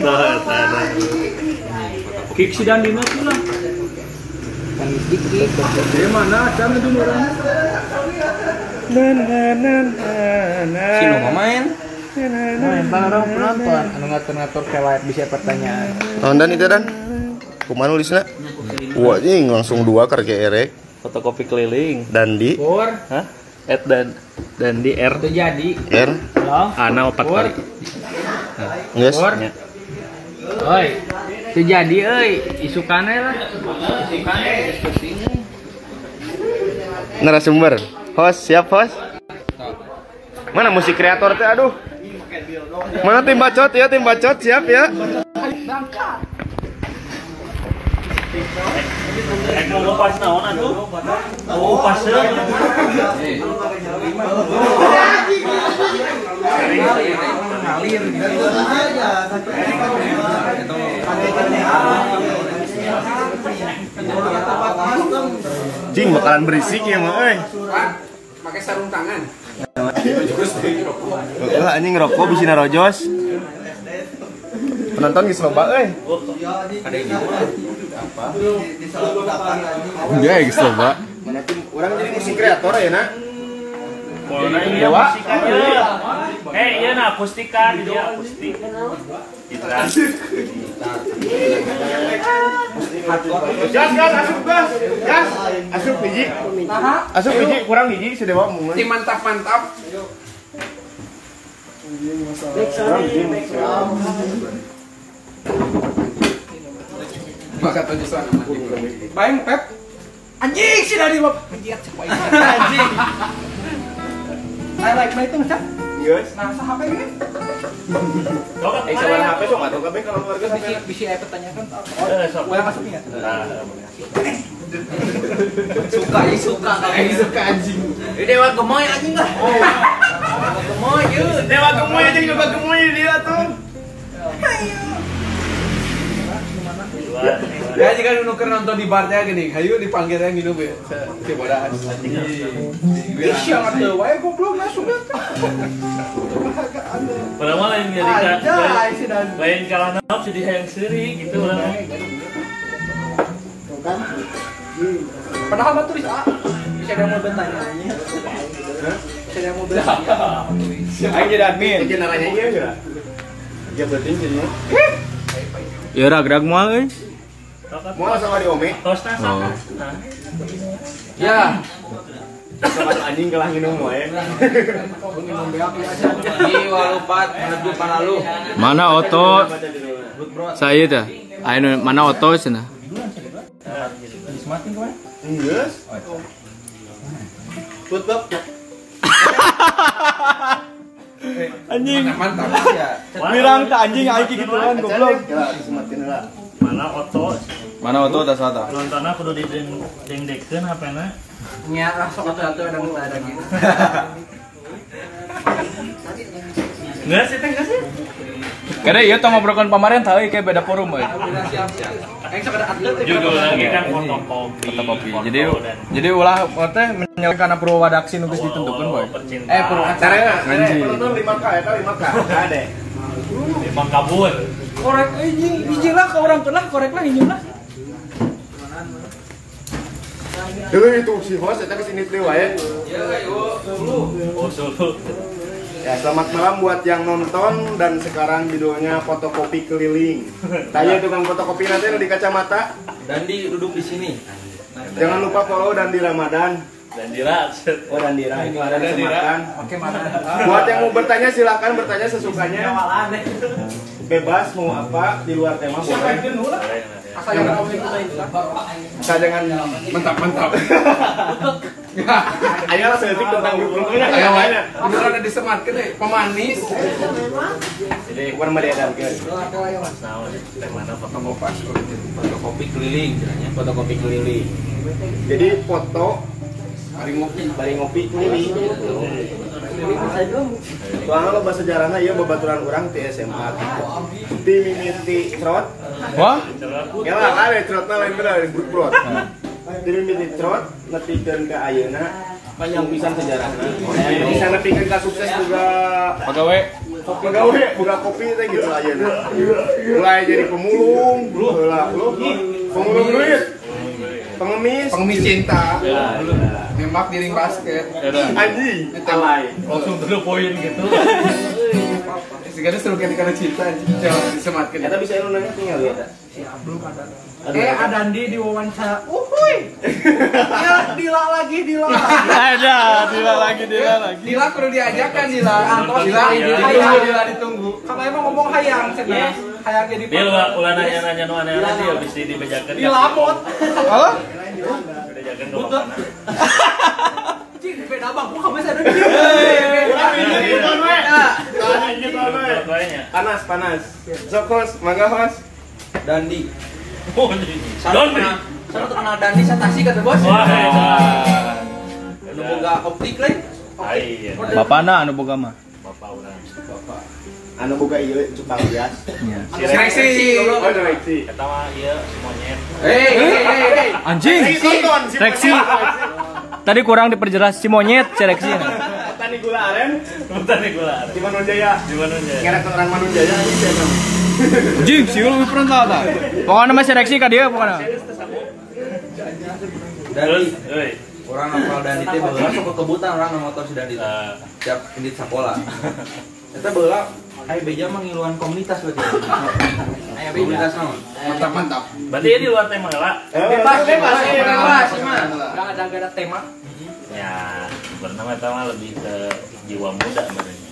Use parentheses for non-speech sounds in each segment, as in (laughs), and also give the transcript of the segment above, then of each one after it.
Nah, nah. Kick si Dandina tuh lah. Dari mana? Jangan itu orang. Si nu main. Main orang penonton. Anu ngatur-ngatur kayak bisa pertanyaan. Oh, dan itu dan. Kumaha nulisna? Wah, jing langsung dua karek erek. Fotokopi keliling. Dandi Pur, Hah? Ed dan dan di R itu jadi. R Halo. Ana opat kali. Yes. Pur. Oi. Itu jadi euy, isukane lah. Isukane diskusinya. Narasumber. Host, siap host? Mana musik kreator teh aduh. Mana tim bacot ya, tim bacot siap ya. Eh, mau pas Jing bakalan berisik ya mah euy. Pakai sarung tangan. Heeh, anjing ngerokok bisa narojos. Penonton geus loba euy. Enggak, geus loba. Mana tim urang jadi musik kreator ya nak? Polna iya musikan ieu. Eh, iya na akustikan dia akustik. Gitar. Gas gas asup gas. Gas. Asup hiji. Asup hiji kurang hiji sedewa mun. Tim mantap-mantap. Maka tujuh sana. Baik, Pep. Anjing sih dari. Anjing. I like my tung, Cak. Yes. Nah, HP ini. Eh sabar HP sok atuh kabeh kalau keluarga Bisi bisi saya pertanyakan. Eh, sok. Boleh masuknya? Nah, Suka, suka, ih suka anjing. Ini dewa gemoy anjing lah. Dewa gemoy, yuk. Dewa gemoy aja dewa gemoy dia tuh. Ya jika nu keur nonton di barnya gini, hayu dipanggilnya nginum ya. Si bodas. Sangat tuh, wae goblok masuk ya. Padahal mah lain jadi lain kalana si di hayang seuri gitu lah. Padahal mah tulis A. Bisa ada yang mau bertanya. Bisa ada yang mau bertanya. Aing jadi admin. Jadi naranya iya enggak? Ya berarti jadinya. Ya ragrag moal euy. Mau sama di Ome. Tosna sama. Nah. Ya, Sama anjing kelah minum wae. di walupat menuju panalu. Mana oto? Saya dah. Ayo mana oto cenah? Yes. Tutup. Anjing. Mantap ya. Wirang tak anjing aing gituan goblok. Ya. Mana oto Mana oto tas sata? nontonnya kudu di deng deng dekeun HP-na. Nya langsung atuh-atuh ada muka ada gitu. (laughs) Enggak sih, teh sih. Karena iya tong ngobrolkan pamaren tahu kayak beda forum euy. Siap siap. Aing sakada atlet. Judul lagi kan fotokopi. Fotokopi. foto Jadi jadi ulah teh menyelesaikan karena Purwadaksi nu geus ditentukeun boy. percintaan. Eh, ya, Anjing. penonton 5K eta 5K. Ada. di Bangkabur. Korek anjing, hiji lah ke orang kenah korek lah hiji lah. Dulu itu si host eta ke sini teh wae. Oh, Solo. Ya, selamat malam buat yang nonton dan sekarang judulnya fotokopi keliling. Tanya tukang fotokopi nanti di kacamata. Dandi duduk di sini. Jangan lupa follow dan di Ramadan. Dan dirat. Oh dan Dira itu ada kesempatan. Oke, mana? Buat yang mau bertanya silakan bertanya sesukanya. Bebas mau apa di luar tema boleh. Asal yang lain. Asal jangan Mantap, mantap. (laughs) Ayo lah sedetik tentang grupnya. Ayo, mana? Beneran ada disematkeun eh, pemanis. Jadi warna media guys. Nah, teh mana fotokopi. Fotokopi keliling kiranya. Fotokopi keliling. Jadi foto Hari ngopi. bari ngopi keliling. Soalnya lo bahasa sejarahnya iya babaturan orang di SMA. Di mimiti trot. Wah, Ya lah kan trotnya lain beda dari grup brot. Di mimiti trot nepikeun ke ayeuna panjang pisan sejarahnya. Bisa nepikeun ka sukses juga. Foto pegawai buka kopi teh gitu aja mulai jadi pemulung lu pemulung duit pengemis Pengemis cinta. Ya, ya. Nembak di ring basket. anjing alay Langsung dulu poin gitu. (laughs) Segala seru kan karena cinta. Jangan disematkan. kita bisa lu nanya tinggal ya Eh, ada Andi di wawancara. Uhuy. (laughs) Ya, Dila lagi, Dila. Ada, Dila lagi, Dila lagi. Dila perlu diajakkan Dila. Antos Dila, Iya. Dila, Dila ditunggu. Kalau emang ngomong hayang, cenah. Hayang jadi Dia ulah ulah nanya-nanya nu aneh-aneh dia habis di dibejakeun. Dilamot. Halo? Dibejakeun ke mana? Cing, beda bang, gua kamu ada dia. Panas panas sok host mangga host Dandi. Oh. Don. Sana terkenal Dandi satasi kata bos. Wah. Lu boga optik lain. Ah, iya. Bapana anu boga mah. Bapak ulah. anu boga ieu cupang bias Seleksi. oh direksi Eta mah ieu monyet. Hei, hei, hei, hei. Anjing. tonton si Reksi. Tadi kurang diperjelas si monyet seleksi. tani gula aren nih gula. di Manunjaya Di mana aja? ngerek orang Manunjaya ini siapa Anjing, sih lebih pernah tahu tak? Pokoknya mah seleksi ka dia pokoknya. Euy. orang hafal dan itu beula sok kekebutan orang motor si Dandi Eh, tiap indit sapola (laughs) kita beula ayo beja mah ngiluan komunitas berarti ayo komunitas naon Mantap, mantap. Berarti di luar tema lah. Bebas, bebas, Bebas, bebas. Enggak ada ada tema. Ya, sebenarnya eta mah lebih ke jiwa muda sebenarnya.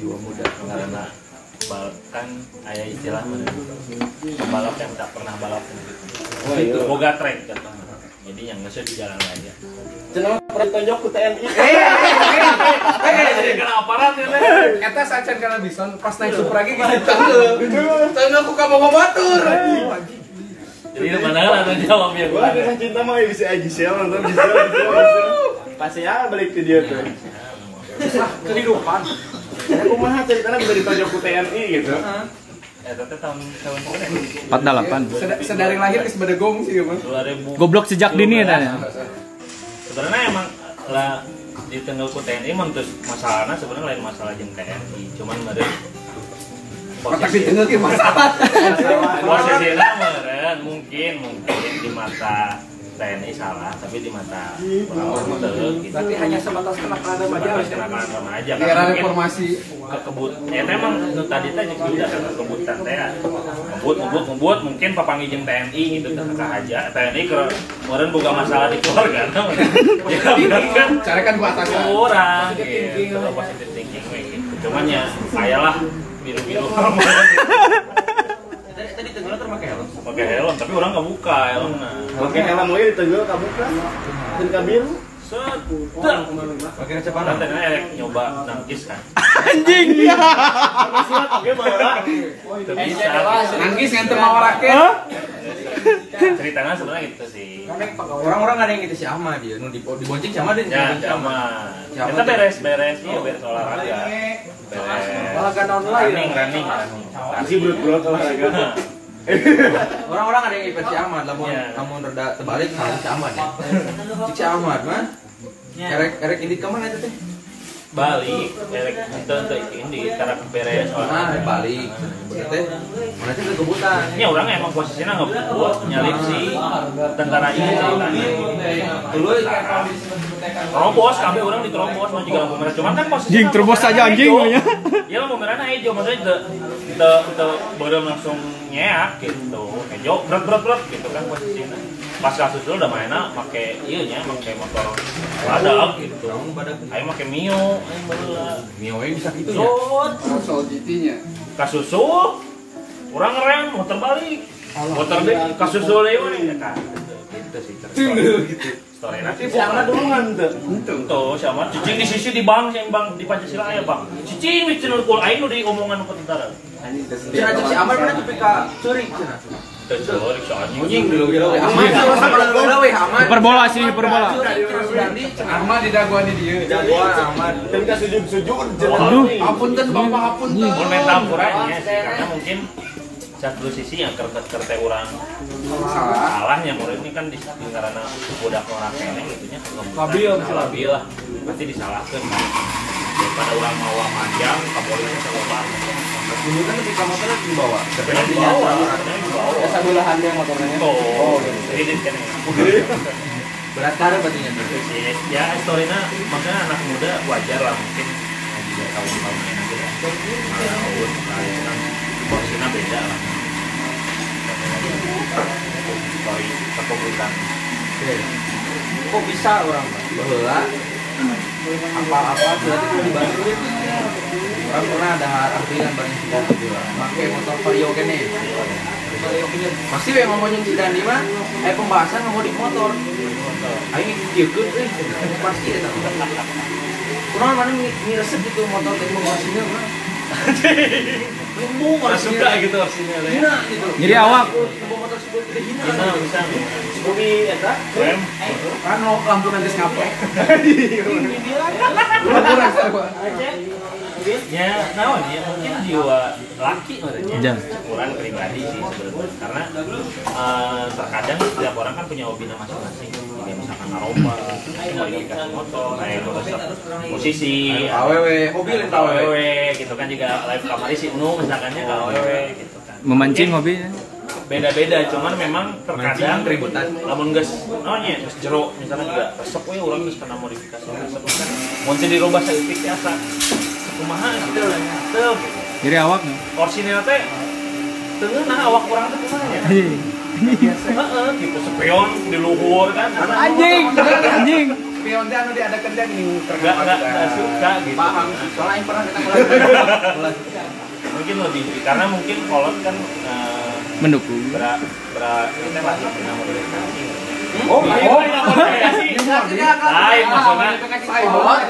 jiwa muda Karena bal kan ada istilah mana pembalap yang tak pernah balap Oh, itu iya. boga track katanya jadi yang nggak di jalan aja cenah pernah tonjok ku TNI Hei, hei, hei. jadi kena aparat ya. Eta sacan kana bison pas naik super lagi gitu tanggal. Tanggal ku kamu batur. jadi itu padahal ada jawab ya gua kisah cinta mah bisa aja Gisel nonton Gisel pasti ya balik ke dia tuh Kehidupan. Ya kumaha ceritanya bisa ditonjok ku TNI gitu eh tapi tahun tahun berapa 48. Seda- Sedari lahir geus bedegong sih mah. ribu Goblok sejak dini tanya. sebenarnya emang lah di tengah ku TNI emang terus masalahnya sebenarnya lain masalah jeung TNI cuman ada Otak ditengah ke masalah. posisinya meren mungkin mungkin di mata TNI salah tapi di mata orang betul gitu. Berarti hanya sebatas kenakalan Sebatas remaja. kenakalan remaja Di karena era mungkin reformasi. kekebut ya emang tadi teh jeung juga kan kekebutan teh. Ya. ngebut ngebut ngebut mungkin papangi jeung TNI gitu teh ka aja. TNI ke meureun boga masalah di keluarga (laughs) ya kan? Cara kan gua atasan. kurang gitu. positive thinking gitu. Cuman ya ayalah biru-biru. tadi (laughs) tadi tenggelam terpakai helm. Pakai helm tapi orang nggak buka helmnya. Pakai helm lagi ditonjok kamu kan dan kabin set pakai kan tadi erek nyoba nangkis kan. Anjing. oke baheula bisa Nangis nganter mawarakeun. ceritanya sebenarnya gitu sih. Orang-orang ada yang gitu si Ahmad dia. Nu di dibonceng sama dia ya sama. kita beres beres iya beres olahraga. beres. Olahraga online. running running running. Masih berat berat olahraga orang-orang ada yang ikut si Ahmad lamun Iya. lamun rada terbalik salah si Ahmad ya. Cik si Ahmad mah. Erek erek indit ke mana itu teh balik erek itu untuk ini karena beres nah olahraga balik berarti mana sih kekebutan ini orang emang posisinya nggak buat nyalip si tentara ini dulu terobos kami orang diterobos mau juga lampu merah cuman kan posisi Anjing, terobos saja anjing, namanya. ya. Lampu merahnya hijau. Maksudnya te te baru langsung nyeak gitu. Hijau berat berat berat gitu kan posisinya pas kasus dulu udah mainnya pakai iya nya pakai motor badak gitu. Kamu pada ayo pakai mio. Ayo baheula miowe bisa gitu ya? Soal GT-nya. kasusul orang ngerem muter balik. Muter deh kasusul deh we ya kan? Gitu sih cerita story nanti. Karena dulu kan Tuh, sama cicing di sisi di bang, yang bang di Pancasila ya bang. Cicing di channel kul nu di omongan ke tentara. Cina si Ahmad mana tapi ka curi cina Hiperbola sih, Sudandi Ahmad di daguan di dieu. jagoan Ahmad dan kan sujud sujud Aduh. Apunten Bapak apunten. Mun sih, karena mungkin satu sisi yang kertas kertas orang Salah. salahnya murid ini kan di di karena budak orang kene gitu nya Labil. labil lah pasti disalahkan daripada orang mau panjang kapolinya sama Dulu kan ketika motor di bawah. sepeda di bawah Ya sebelahan dia motornya. oh ini kan ya Berat karena berarti. Yes, ya storynya makanya anak muda wajar lah mungkin. Juga tahun-tahun ini nanti ya tahun kan porsinya beda lah. Story kepemilikan. Kok bisa orang? Bahwa apa-apa berarti kalau di Bandung orang pernah ada si Dandi juga. Pakai motor Vario kene pasti yang ngomongin si Dandi mah eh pembahasan ngomong di motor. Ayo ngikut eh pasti ya kurang mana ngiresep gitu motor mesinnya mah Lumbung orang suka gitu ya hina gitu Jadi awak. Bawa motor sebut kita hina bisa bisa Bumi eta Kan mau lampu nanti ngapek. ya naon ya mungkin jiwa laki Jangan. katanya kurang pribadi sih sebenarnya karena eh, terkadang setiap orang kan punya hobinya masing-masing Jadi misalkan naromba modifikasi motor kayak motor musisi AWW hobi lain AWW gitu kan juga live kamari si Unu misalkannya KWW gitu kan. Memancing hobi. beda-beda cuman memang terkadang keributan. lamun geus naonnya geus jero misalnya juga resep we urang geus kena modifikasi resep kan mun teu dirubah saeutik teh asa kumaha gitu lah teu gitu. Jadi awak. porsinya teh teu nah awak urang teh kumaha ya heeh gitu sepion di luhur kan? Anjing, anjing. Pion teh anu diadakeun teh ning enggak enggak enggak suka gitu. Paham soalnya yang pernah kita (laughs) mungkin lebih karena mungkin kolot kan eh, Mendukung. bera bera ini lahir dina modifikasi Oh, Lain oh. Lain maksudnya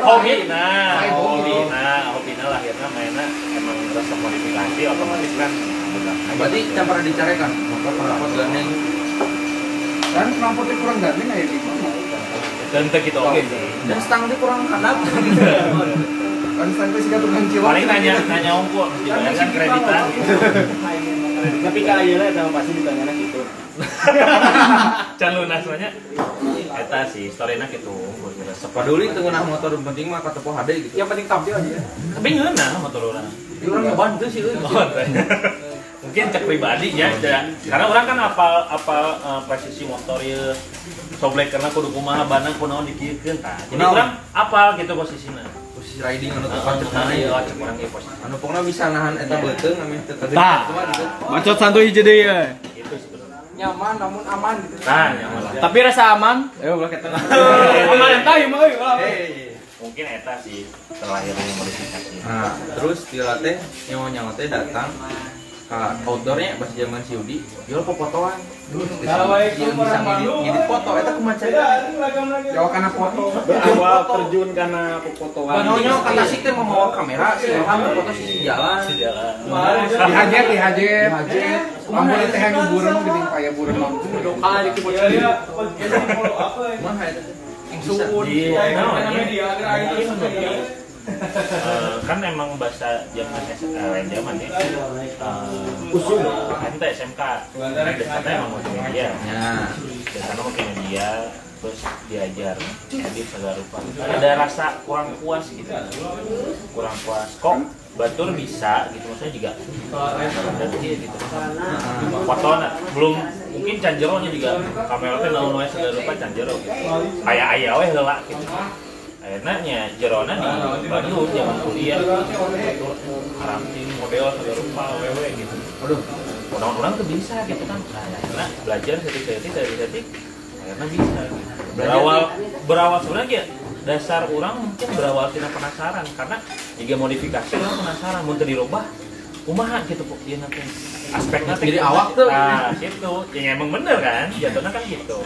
hobi nah hobi nah hobi nah lahirnya mainnya emang rasa modifikasi otomatis kan berarti yang pernah dicarikan motor perapot gandeng. Kan knalpotnya kurang gandeng aya di mana? dan gitu oke. Sih dan stang dia kurang handap Kan sampai siga tukang cilok. paling nanya nanya ongkos juga kan kreditan. Tapi ka ayeuna eta pasti ditanyana gitu. can (laughs) lunas nya eta sih storyna gitu paduli tengah motor yang penting mah kata poh HD gitu. Yang penting tampil aja. tapi ngeunah motor urang nyobain tuh sih euy. (laughs) Mungkin cek pribadi ya, ya. karena orang kan apal apal eh, presisi motor ya soblek karena kudu kumaha banang kunaon dikiekeun tah jadi Kunaon? orang apal gitu posisinya posisi riding anu Heeh, tepat cek mana iya ya cek urang ge posisi anu pokoknya bisa nahan eta beuteung ame tetep Tah. gitu Bacot santuy hiji deui ya. itu sebenarnya Nyaman namun aman gitu. nah nyaman lah. Tapi rasa aman. Ayo ulah kita. (laughs) Aman entah ya mah mungkin eta sih terlahir dari modifikasi Nah, terus dia teh nyawa-nyawa teh datang ke outdoornya pas zaman si Yudi, jual bisa ngedit, ngedit foto, eta kumaha Jawa kana foto. Berawal terjun karena fotoan. Banonya kata si teh mau bawa kamera, si Ilham foto si jalan. jalan Dihajet, dihajet. Dihajet. Ampun teh yang bureun geuning kaya bureun lampu. Ah, di kibot. Kumaha eta teh? Yang bisa. Iya, namanya eh, kan emang bahasa zaman eh, zaman ya. Uh, usul. ente SMK dasarnya emang multimedia Ya. dasarnya multimedia terus diajar. Edit segala rupa. Ada rasa kurang puas gitu. Kurang puas. Kok batur bisa gitu? Maksudnya juga. Dan dia gitu belum. Mungkin canjeronya juga. Kamera teh naon wae segala rupa canjero. Gitu kayak aya we heula gitu akhirnya nya jerona di Bandung zaman kuliah. Gitu karantin model segala rupa wewe gitu. Aduh, orang-orang tuh bisa gitu kan. Nah, akhirnya belajar setik-setik dari setik akhirnya bisa gitu. berawal berawal sebenarnya ya, dasar orang mungkin berawal tidak penasaran. Karena jika modifikasi orang penasaran mau dirubah kumaha gitu kok. Dia nanti. Aspeknya Jadi kumaha. awak tuh. nah gitu. Ya emang bener kan? Jatuhnya kan gitu.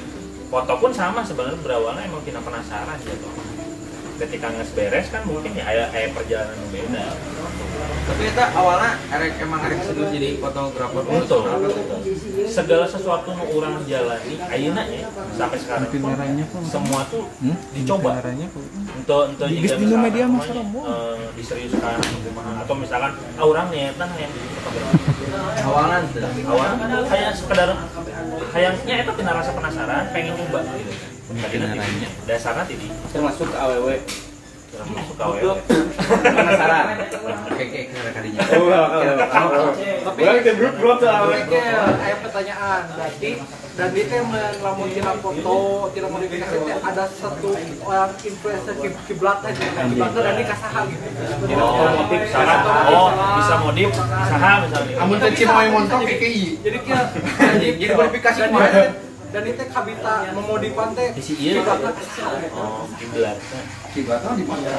Foto pun sama sebenarnya berawalnya emang tidak penasaran gitu ketika nges beres kan mungkin ya ada kayak perjalanan yang beda tapi eta awalnya erek emang erek serius jadi fotografer kan? segala sesuatu yang orang jalani ayeuna ya sampai sekarang pun semua tuh Hmm? dicoba untuk untuk Di- misalkan media Bu. eh, diseriuskan kumaha. atau misalkan ah orang niatan yang fotografer awalan kayak sekedar kayaknya itu tina rasa penasaran pengen nyoba gitu nanti dasarnya tadi Termasuk ke AWW. Kurang masuk ke awewe. penasaran kayak kayak kira kadinya Tapi Orang tim grup grup tuh awe. Oke, ada pertanyaan. Jadi dan itu yang melamun tidak foto, tidak modifikasi teh ada satu orang influencer kib- kiblat aja, kiblatnya dan ini kasaha gitu. Oh, saha. Oh, bisa modif saha misalnya. Amun teh cimo yang montok KKI. Jadi kia jadi jadi verifikasi (laughs) dan itu- kabita memodifan teh Di si kasaha. Oh, kiblat. kiblatnya di mana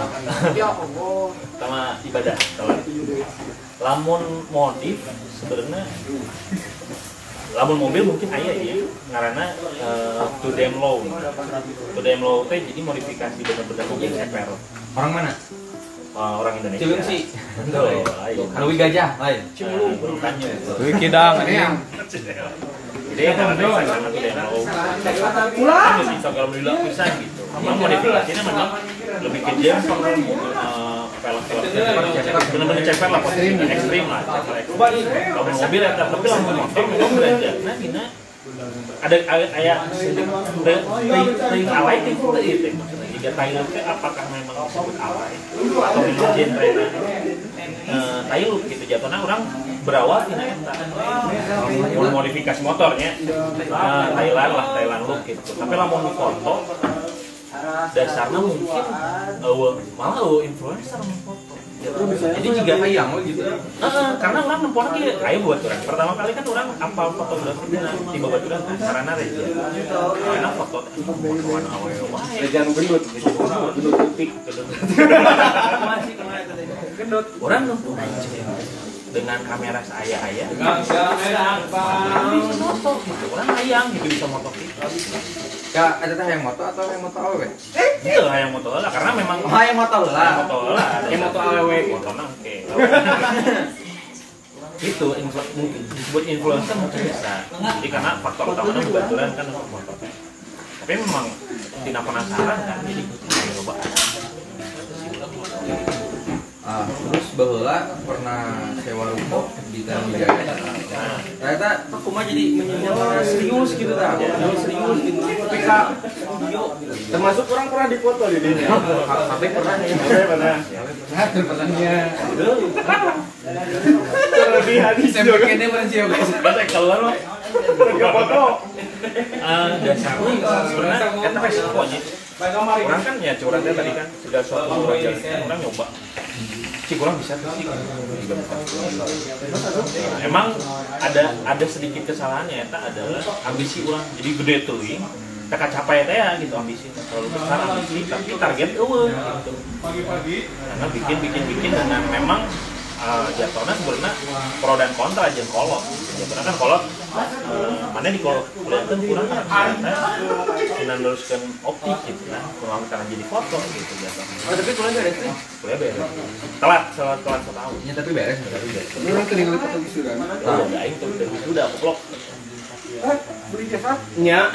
Ya Allah. Sama ibadah. salat. Lamun modif sebenarnya lamun mobil mungkin aya ya karena uh, to them low to them low teh jadi modifikasi bener-bener mobil CPR orang mana uh, orang Indonesia Cium sih. Tuh, lain. Louis Gajah lain Nah, bukannya. Wih kidang ini. Yang kan bisa kalau beli lapisan gitu. Memang modifikasinya memang lebih ke eh, ceper lah, posisi ekstrim. Lah, ceper. Kalau mobil ya, tapi lah motor. Nah, ada ada kayak ting alay ting itu itu maksudnya. Jika Thailand apakah memang disebut alay atau memang genre eh Thailand gitu. Jatuhnya orang berawal eta mau modifikasi motornya nah, Thailand lah Thailand look gitu. Tapi lamun di foto dasarnya mungkin uh, malah uh, influencer mau foto. Jadi juga ayam oh gitu. Heeh, karena orang nempon lagi ayo buat orang pertama kali kan orang apal fotografi dina tiba tiba orang karena reja. Karena foto fotoan wae Jangan gendut, gendut putih. gendut orang nempon aja dengan kamera saya ayah bisa foto gitu orang hayang gitu bisa moto gitu ya ada teh yang moto atau yang moto awewe itu hayang moto lah karena memang oh yang moto lah moto lah Yang moto awewe. moto nang oke (laughs) itu mungkin disebut influencer mungkin bisa. Jadi karena faktor utamanya kebetulan kan untuk motornya tapi memang tidak penasaran kan jadi ayo coba ah terus bahwa pernah sewa ruko di nah ternyata aku mah jadi menyewa serius gitu dah Menyewa serius gitu. Tapi kak studio. Termasuk orang pernah dipoto di dunia. sampai pernah. Nih Oke, pernah. Nah, terpesannya. Terlebih hadis juga. Kayaknya mana sih Kata keluar mah foto. Eh, dasarnya sebenarnya kita resikonya orang kan ya curhatnya tadi kan segala sesuatu orang jalan. orang nyoba. sih kurang bisa tuh sih emang ada ada sedikit kesalahannya eta adalah ambisi orang. Jadi gede tuh tak capai teh ya gitu ambisi. Terlalu besar ambisi tapi target eueuh gitu. Karena bikin bikin bikin dengan memang uh, jatuhnya sebenarnya pro dan kontra aja kolot. Jatuhnya kan kolot uh, mana di kolot? Kelihatan kurang kan? Ternyata dinandoskan optik gitu nah kurang karena jadi foto gitu jatuhnya oh tapi kuliah beres nih? Kuliah beres. Telat telat telat setahun. Ya tapi beres tapi beres. Orang ketinggalan foto wisuda. nah udah aing tuh udah udah aku blok. Eh, beli jasa? Nya.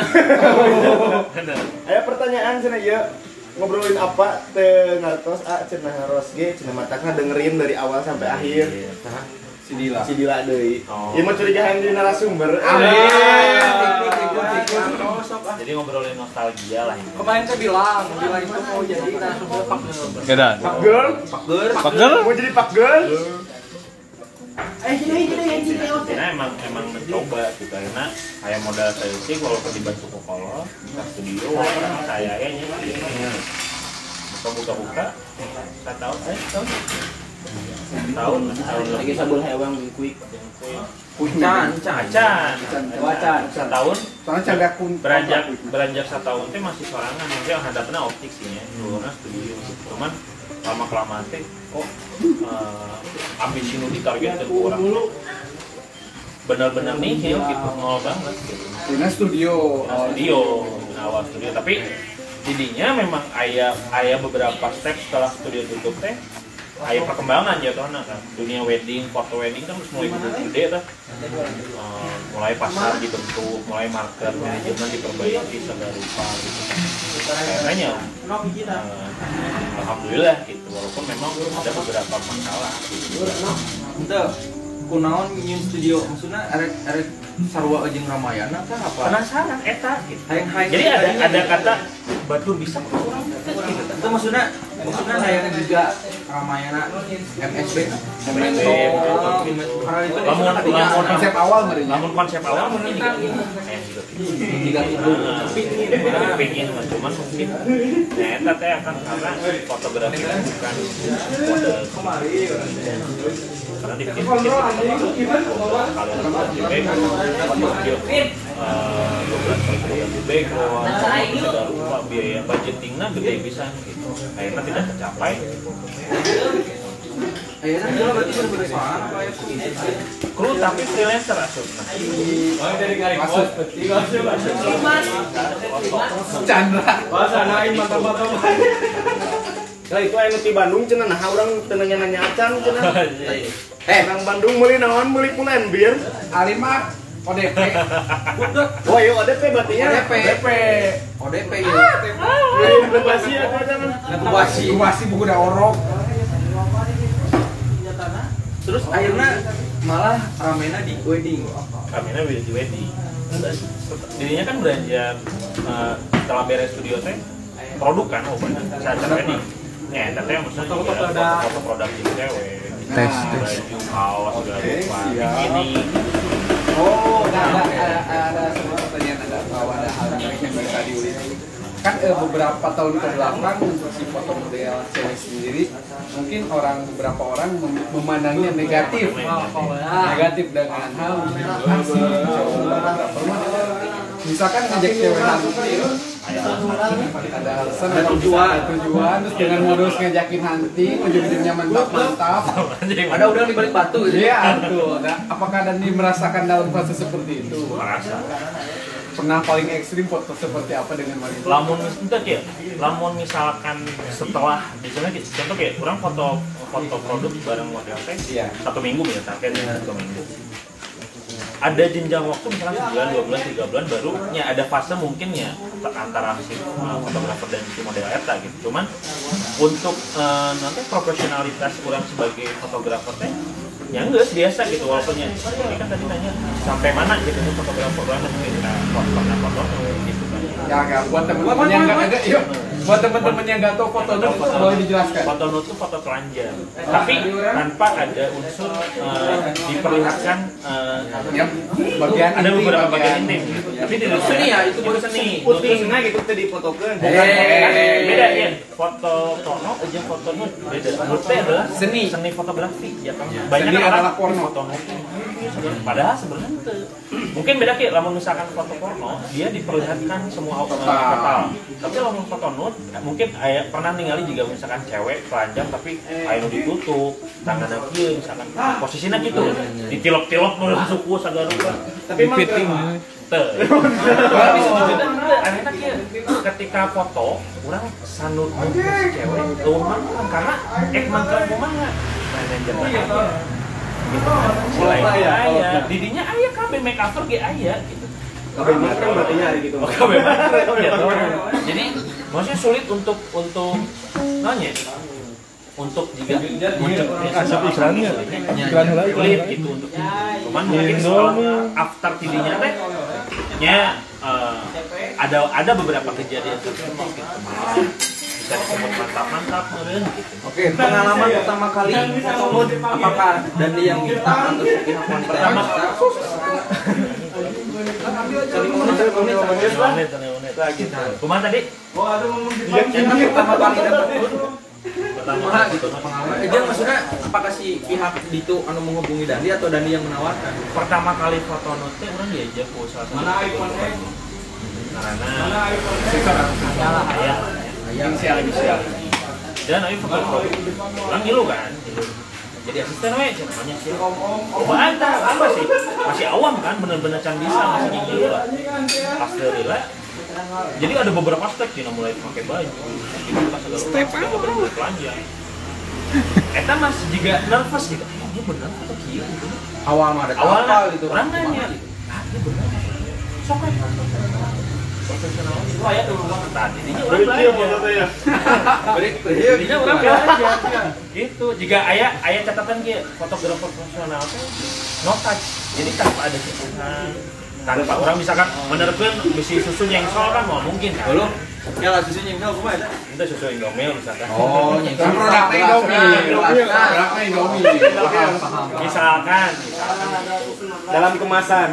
(laughs) Aya pertanyaan cenah ieu. Ngobrolin apa teu ngartos A cenah ngaros G cenah matakna dengerin dari awal sampai akhir. Si Dila. Si Dila deui. Oh. Ieu mah curigaan di narasumber. jadi ngobrolin nostalgia lah ini Kemarin saya bilang, bilang itu mau jadi narasumber Pak Gel. Kedan. Pak Girl, pager Pegel? mau jadi Pak Girl? Eh, gini, gini, gini, gini. karena emang emang mencoba gitu karena kayak modal saya sih kalau dibantu ke kolor buka studio karena saya ya buka buka buka tak tahu. Eh tahun tahun tahun lagi sabul hewan di kuik Can, can. acan Wacan. setahun. Soalnya candak pun. beranjak beranjak satu tahun teh masih sorangan. Maksudnya hadapnya optik sih ya. Dulunya studio. Cuman lama kelamaan teh kok eh, ambisi nu ditargetkan ke orang. benar-benar nihil gitu nol banget gitu. Ini studio. Nah, studio awal studio. Tapi jadinya memang ayah ayah beberapa step setelah studio tutup teh ayah perkembangan jatuhnya kan dunia wedding foto wedding kan mulai gede tuh Eh, mulai pasar dibentuk mulai market manajemen diperbaiki segala rupa gitu. Kayaknya eh, alhamdulillah gitu. Walaupun memang ada beberapa masalah gitu. Itu kunaon nyin studio maksudnya arek arek sarua jeung Ramayana kah apa? penasaran eta gitu. Hayang hayang. jadi ada ada kata batur bisa kok orang gitu itu maksudnya maksudnya sayangnya juga Ramayana MSB MSB, Lamun lamun Konsep awal meureun. lamun konsep awal juga. Itu Nah, mah cuman mungkin nah eta teh akan karena fotografi itu bukan mode karena dipikir pikir kalian lebih baik 12 kali lebih baik lupa biaya budgetingnya gede bisa gitu akhirnya tidak tercapai. Akhirnya dia berarti ya kru tapi freelancer asupna Maksud Chandra. Nah itu anu di Bandung cenah nah urang teu nanya-nanya acan cenah. Eh, Orang Bandung meuli naon meuli pulen bir. Alima ODP. Oh iya ODP berarti ya. ODP. ODP ya Bebasi ya jangan. inkubasi Masih buku udah orok. terus akhirnya malah ramena di wedding beda di wedding. Dirinya kan beranjak eh, setelah beres studio teh produk kan oh benar saat wedding. Ya, tapi yang maksudnya foto-foto produk cewek. Tes, Baju, kaos, segala rupa, Iya. Oh, ada ada ada sebuah pertanyaan ada bahwa ada hal menarik yang bisa diulik. Kan eh, beberapa tahun ke belakang untuk si foto model cewek sendiri mungkin orang beberapa orang mem- memandangnya negatif. Negatif. Dengan hal si cowok fotografer mah misalkan ngajak cewek hunting ada alasan Ada tujuan. ada tujuan terus dengan modus ngajakin hunting ujung-ujungnya mantap mantap (laughs) ada udang di balik batu gitu Iya, betul. Nah, apakah Dandi merasakan dalam fase seperti itu? Merasa. Pernah paling ekstrim foto seperti apa dengan wanita? Lamun itu kayak, lamun misalkan setelah misalnya gitu, contoh kayak orang foto foto produk bareng model teh Iya. satu minggu misalkan ya satu minggu ada jenjang waktu misalnya sebulan, dua bulan, tiga bulan baru ya ada fase mungkin ya antara si fotografer dan si model eta gitu. Cuman untuk uh, nanti profesionalitas kurang sebagai fotografer teh ya enggak biasa gitu walaupun ya ini kan tadi nanya sampai mana gitu nih fotografer orang mungkin kita foto pernah foto gitu kan Ya, ya, buat teman-teman yang nggak ada, yuk. Buat teman-teman yang nggak tahu foto itu boleh dijelaskan. foto nude itu foto telanjang. Tapi tanpa ada unsur uh, diperlihatkan uh, Ya, bagian ada inti, beberapa bagian intim gitu. tapi tidak seni ya, itu baru seni. Putingna gitu teh difotokeun. Eh, beda ya foto porno aja foto nude. Beda. Nude adalah Seni. seni fotografi. Ya kan? Banyak Seni orang adalah porno. foto nude. Padahal sebenarnya itu mungkin beda kayak lamun misalkan foto porno dia diperlihatkan semua uh, Total. total. Tapi lamun foto nude mungkin ayah pernah ningali juga misalkan cewek telanjang tapi ayo ditutup tangannya kieu misalkan. Posisinya gitu. Ditilop-tilop menurut suku sagala rupa. Tapi emang Teu. Tapi kieu ketika foto orang sanut cewek karena ek mangkang kumaha mulai. Aya didinya aya kabeh make over ge aya gitu. Kabeh mah kan berarti nyari gitu. Oh, kabeh mangkang gitu. jadi maksudnya sulit untuk untuk nanya untuk juga asap iklannya iklan sulit gitu untuk cuman mungkin setelah after tidinya teh nya eh, ada ada beberapa kejadian tersebut gitu bisa disebut mantap-mantap. Meureun gitu Oke, pengalaman pertama kali foto apakah Dandi yang minta atau pihak wanita yang Pertama- minta? menit menit kumaha tadi? Yang pertama kali dapat pertama Kumaha gitu. Pengalaman. Eh, dia maksudnya apakah si pihak itu anu menghubungi Dandi atau Dandi yang menawarkan? pertama kali foto note orang diajak ke satu mana iPhone karena salah ayah Inisial, inisial. dan ayo foto orang ngilu kan? Jadi asisten we cina banyak sih. Oh anta apa sih? Masih awam kan bener-bener can bisa masih ngilu lah pas derila jadi ada beberapa step cina mulai pakai baju. Gitu step apa? telanjang. Eta mas juga nervous gitu, "Eh, dia bener atau kieu gitu. Awal mah ada awalnya kapal gitu. orang nanya ah ini benar sok kan profesional itu ayah dulu banget tadi ini orang belajar orang belajar gitu jika ayah ayah catatan kia fotografer profesional teh no touch jadi tanpa ada sentuhan tanpa orang misalkan menerapkan besi susu yang sol kan mau mungkin kan Belum. Ya lah susu nyingkau kumaha eta? Itu susu Indomil misalkan. Oh. Kan produknya Indomie. Indomie. Produknya Indomie. Paham. Misalkan, dalam kemasan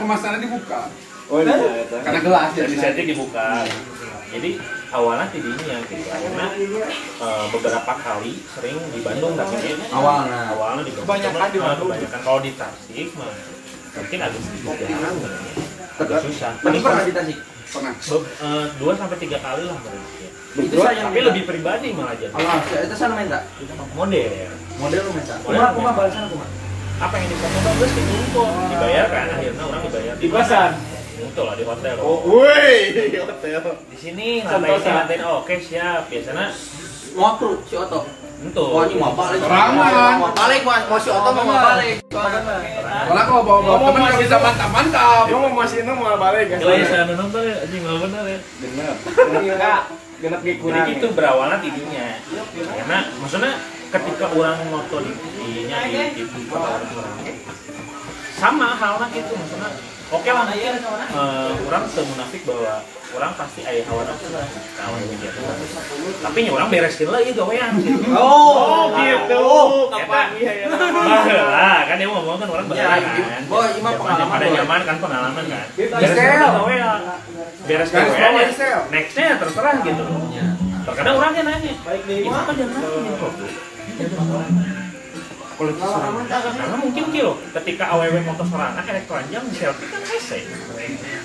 Kemasannya dibuka. Oh iya eta. Karena gelas ya. jadi setting dibuka. Jadi awalnya tidinya gitu. Karena eh, beberapa kali sering di Bandung tapi Awalnya. awalnya di Bandung. Kebanyakan di Cuma, Bandung. Kebanyakan kalau di Tasik mah mungkin agak sedikit sebenarnya. agak susah. Tapi pernah di Tasik. Pernah. Eh, dua sampai tiga kali lah berarti. Itu saya Tapi lebih pribadi malah jadi. Allah, itu sana main tak? Model. Model lu main tak? Model Kumaha kumaha main. balasan kumaha? Apa yang difoto bagus dikumpul, dibayar kan akhirnya orang dibayar di pasar Betul lah di hotel. oh woi hotel Di sini lantai ini oke siap. Biasanya kru si Oto. Entuh. Wah, ini mau balik. Serangan. Mau balik, mau mau si Oto mau balik. Kalau kalau bawa-bawa temen nggak bisa mantap-mantap. Kamu mau masih itu mau balik kan? Gila ya saya nonton ya, anjing nggak benar ya. Bener. Enggak. Genep ge Jadi gitu berawalnya tidinya. Karena maksudnya ketika orang moto di dinya di sama halnya gitu maksudnya oke lah. Mungkin eh, orang semunafik bahwa orang pasti ayah hawa nafsu lah. Kawan gitu. Tapi nya orang bereskin lah itu gawean gitu. Oh, gitu. apa lah kan dia ngomong kan orang Ya, bahaya kan. Mah Zaman- pengalaman, pada boy. zaman kan pengalaman kan. Beres beres sel. gawean beres Beres gawean ya sel. nextnya terserah gitu. Ya. terkadang orang yang nanya gimana kan jangan nanya kualitas serangan karena mungkin kilo ketika aww motor serangan kayak keranjang selfie kan hese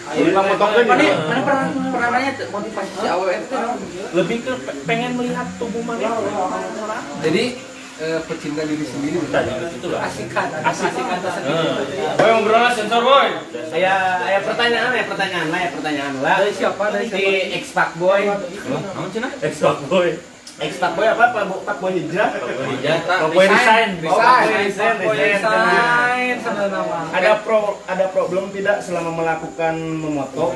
Udah motongkeun Mana gitu. mana pernah pernah nanya motivasi si AWF itu lebih ke pe- pengen melihat tubuh mana Jadi eh, pecinta diri sendiri. tadi gitu lah Asikan, asik asikan tersendiri. Eh, Boy ngobrolnya sensor boy. Aya aya pertanyaan, aya pertanyaan lah, ya pertanyaan lah. Dari siapa? Dari Di X-Pac Boy. Naon cenah? Xbox boy X-Pac Boy apa? Pak Bo- Pak Boy Hijrah. Pak boy Oh, Pak Boy. Design, design. Desain sama nama. Ada pro ada problem tidak selama melakukan memoto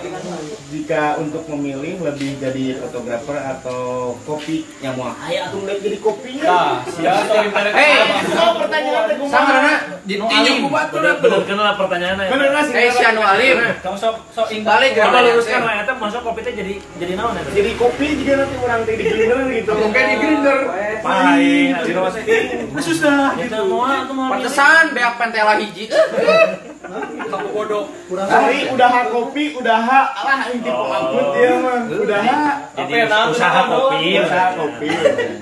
jika untuk memilih lebih jadi fotografer atau kopi yang mau aya tuh mulai jadi kopinya. Nah, siapa? Hei, Oh, pertanyaan sama karena ditinju ku batu bener bener kenal pertanyaannya Bener nggak sih? Eh, si Anu Alim. Kamu sok sok Balik ya. coba luruskan lah eta masuk kopi teh jadi jadi naon ya Jadi kopi juga nanti orang teh di gitu. (laughs) Mungkin di grinder. di roasting Susah. itu mau itu mau Pantesan beak pentela hiji. kamu bodoh. Hari udah ha kopi, udah ha lah ini tipe angkut dia mah. Udah ha. jadi Apa ya, naon, usaha kopi Usaha kopi.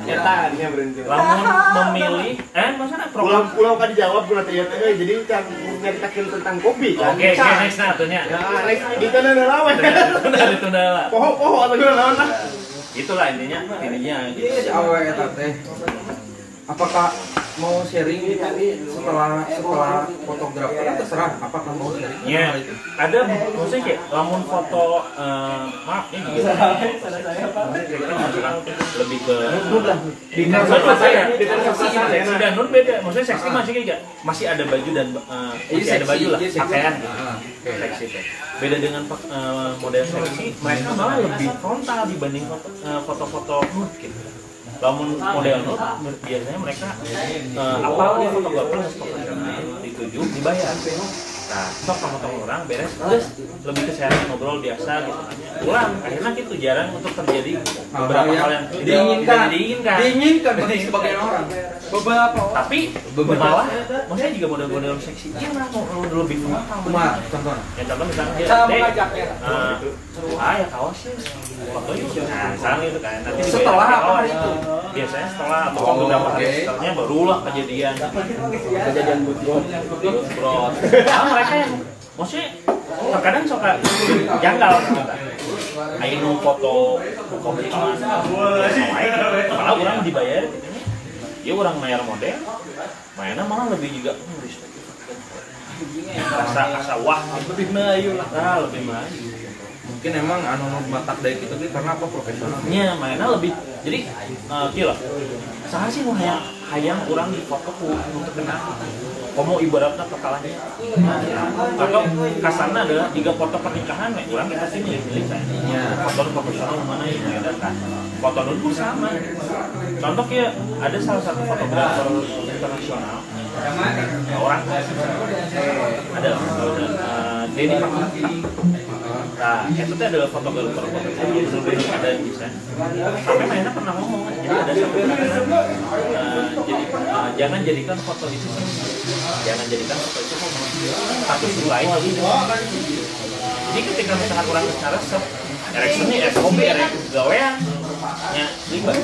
Artinya berhenti. lamun memilih eh maksudnya program ulang kan dijawab teh teh jadi kan tentang kopi kan. oke oke next nah Nah, next kita lawan. tunda ditunda lah Poho-poho atau gimana lawan lah. Itulah intinya intinya gitu. AWF eta teh. Apakah mau sharing setelah setelah fotografer? Terserah. Apakah mau sharing? Ya, ada maksudnya kayak lamun foto eh, maaf ini gitu. lebih ke Betul, saya. Sudah nun beda, maksudnya seksi masih kayak masih ada baju dan eh, Iya, masih ada baju lah, iya, pakaian. Gitu. Ah, oke. Seksi. Beda dengan eh, model seksi, mereka malah lebih frontal dibanding foto- foto-foto nude gitu. Lamun model nude biasanya mereka eh, apa dia fotografer fotografer dituju dibayar. Nah, sok sama temen orang beres, terus lebih ke sharing ngobrol biasa gitu nanya. Ulang, akhirnya gitu jarang untuk terjadi beberapa hal yang tidak- diinginkan diinginkan. diinginkan bagi sebagian orang Beberapa. Tapi malah, maksudnya juga model-model seksi iya lah mau mau lebih cuma contoh Ya contoh misalnya dia, Cara "Dek, mengajaknya. eh, ah ya kaos sih, foto yuk. Nah, misalnya gitu kan. Nanti Setelah pakai apa hari itu? Biasanya setelah atau Oh, beberapa hari setelahnya barulah kejadian. Kejadian butrot. Bro, (laughs) mereka yang maksudnya terkadang suka janggal. Ayo foto kopi malah orang dibayar. Ya orang bayar model, mainnya malah lebih juga. Rasa rasa wah. Lebih melayu lah. Nah, lebih maju. mungkin emang anu matak dari gitu gitu karena apa profesional Nya mainnya lebih jadi uh, gila. Saha sih nu hayang hayang urang di foto ku untuk kenal. Komo ibaratnya kekalahnya. Atau kasarnya adalah tiga foto pernikahan, nih urang kita sini milih saya. Ya. Foto nu profesional mana yang mengedarkan. Foto nu pun sama. Contoh ya ada salah satu fotografer internasional. Orang ada uh, Denny Pakuti Nah, itu tuh adalah fotografer fotografer bener-bener ada yang bisa. Sampai mainnya pernah ngomong, jadi ada satu kata, eh, jadi eh, jangan jadikan foto itu jangan jadikan foto itu satu sulai. Jadi ketika misalkan orang secara resep, ereksi ini SOP, ereksi gawean, ya ribet.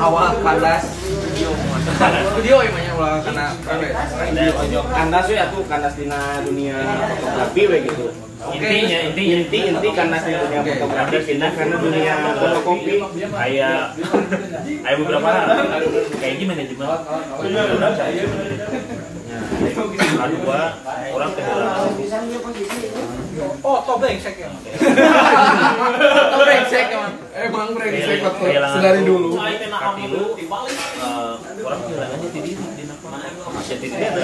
awal kandas studio yang banyak ulah karena kandas ya? Tuh kandas dina dunia fotografi we gitu. Intinya, intinya, inti inti kandas di dunia fotografi pindah karena dunia fotokopi. kayak (laughs) kayak beberapa hal. Kayak gini manajemen. Udah saya kedua orang kehilangan oh top brengsek ya (laughs) Oh, brengsek emang. Emang brengsek waktu sedari dulu. katilu eh, orang kehilangannya di diri di masih di diri ada.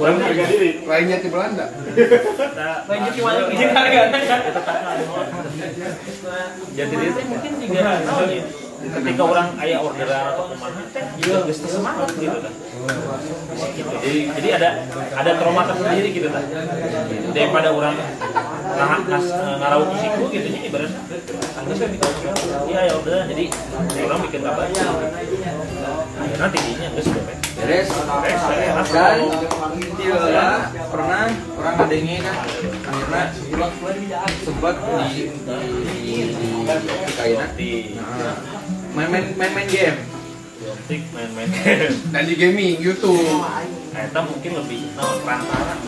Orang harga diri. Lainnya di Belanda. lanjut gimana jadi diri teh mungkin juga naon ya ketika orang ayah orderan atau ke mana teh juga geus semangat gitu kan gitu. jadi jadi ada ada trauma tersendiri gitu kan daripada orang nah, nas, ngarau siku gitu nya ibaratnya anggeus kan bikin iya ya udah jadi orang bikin kabar akhirnya tidinya geus beres. Beres beres dan Tila pernah orang ngadengnya kan akhirnya sempat di di di kaina di Nah, main main main main game. Main-main Dan di gaming YouTube. Eta mungkin lebih nah, transparan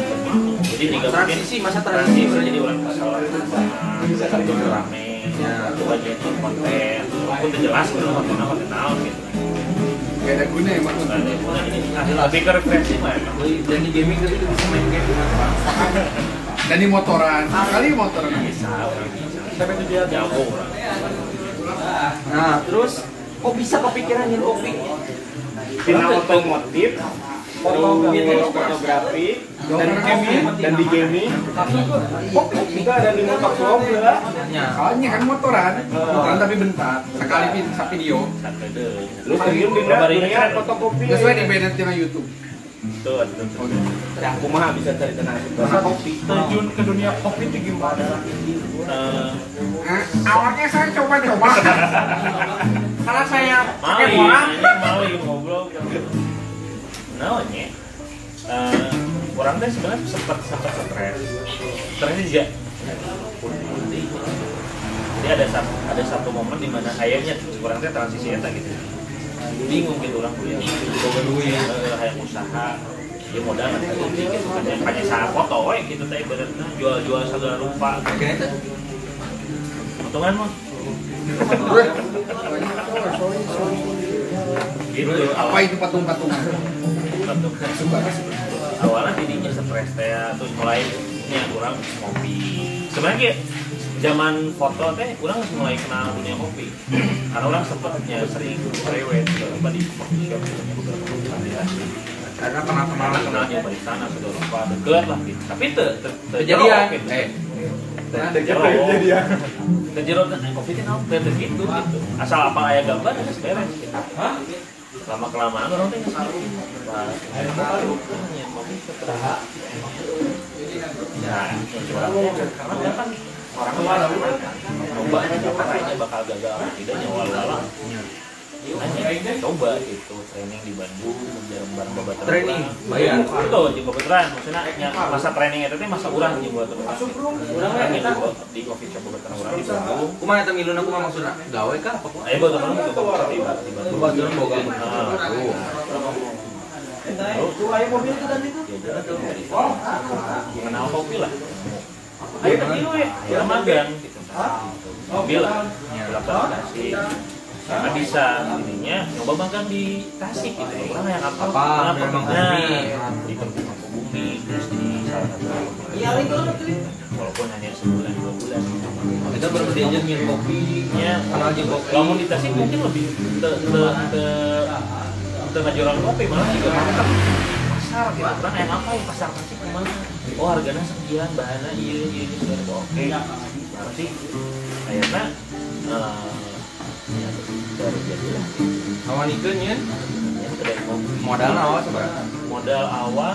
jadi mungkin transisi masa transisi. jadi orang masalah. Bisa itu rame Ya. coba jadi konten. Walaupun udah jelas belum konten apa konten naon gitu. Gak ada guna emang. Nggak ada guna, jadi lebih ke refleksi mah emang dan di gaming tapi bisa main game (laughs) Dan di motoran. Kali motoran. bisa sampai itu dia jago orang nah terus kok bisa kepikiran yang kopi tina otomotif terus fotografi dan gaming dan di gaming. Kok juga ada di motor vlog ya ya Soalnya kan motoran. Motoran tapi bentar. Sekali video. lu terjun di dunia fotokopi. Sesuai di banned tina YouTube. Tuh tuh tuh ya aku mah bisa cari tenang kopi Terjun ke dunia kopi itu gimana? Eh, awalnya saya coba-coba. (laughs) Karena saya pakai bola. anjing Maui ngobrol. Naonnya? Eh, orang teh sebenarnya sempat sempat stres. Stresnya juga. Jadi ada satu ada satu momen di mana akhirnya orang teh transisi eta gitu. Bingung gitu orang kuliah. Boga duit, eh, hayang usaha. Dia modal kan gitu kan yang hanya saat foto we gitu teh ibaratnya jual-jual segala rupa. tuh Untungan mah gitu Apa itu patung-patungan? awalnya tidinya stres teh terus mulai nya kurang ngopi sebenarnya zaman foto teh orang mulai kenal dunia kopi karena orang sempatnya sering rewet coba di coffee shop karena kenal kenal kenalnya dari sana sudah lupa deket lah gitu tapi te, te, te kejadian gitu. eh Nah. Kejero kan eh, kopi teh naon teh teh gitu gitu. Asal apa aya gambar geus beres gitu. Lama kelamaan orang teh. Wah, aya baru kopi setelah. Ya, karena kan orang coba caranya bakal gagal. Atau tidaknya walau hanya coba gitu training di Bandung bareng bareng babat Training, bayar. betul di babaturan maksudnya ya, masa training itu teh masa urang di buat orang urang kan kita. Di coffee shop babaturan urang di Bandung. Kumaha eta miluna kumaha maksudna? Gawe kah apa kumaha? Ayo buat orang itu di di Bandung Babaturan boga. Tuh. Lalu, ya jalan tuh dari sana. kenal kopi lah ayo tadi lu ya kita magang mobil. lah delapan kasih karena bisa ininya nyoba magang di Tasik gitu. Orang yang apa? Apa, Mangku nah, Bumi. di Mangku Bumi terus di salah satu walaupun hanya sebulan dua bulan. Kita baru diajar minum kopi ya kenal aja kopi. Kalau di Tasik mungkin lebih te te te te ngajuran kopi malah juga. Market pasar gitu. Orang yang apa ya pasar Tasik ke mana oh harganya sekian bahannya iya iya iya sudah oke. Berarti akhirnya eh, ya baru jadilah awan ikeun nya ya? Kopi modal awal seberapa modal awal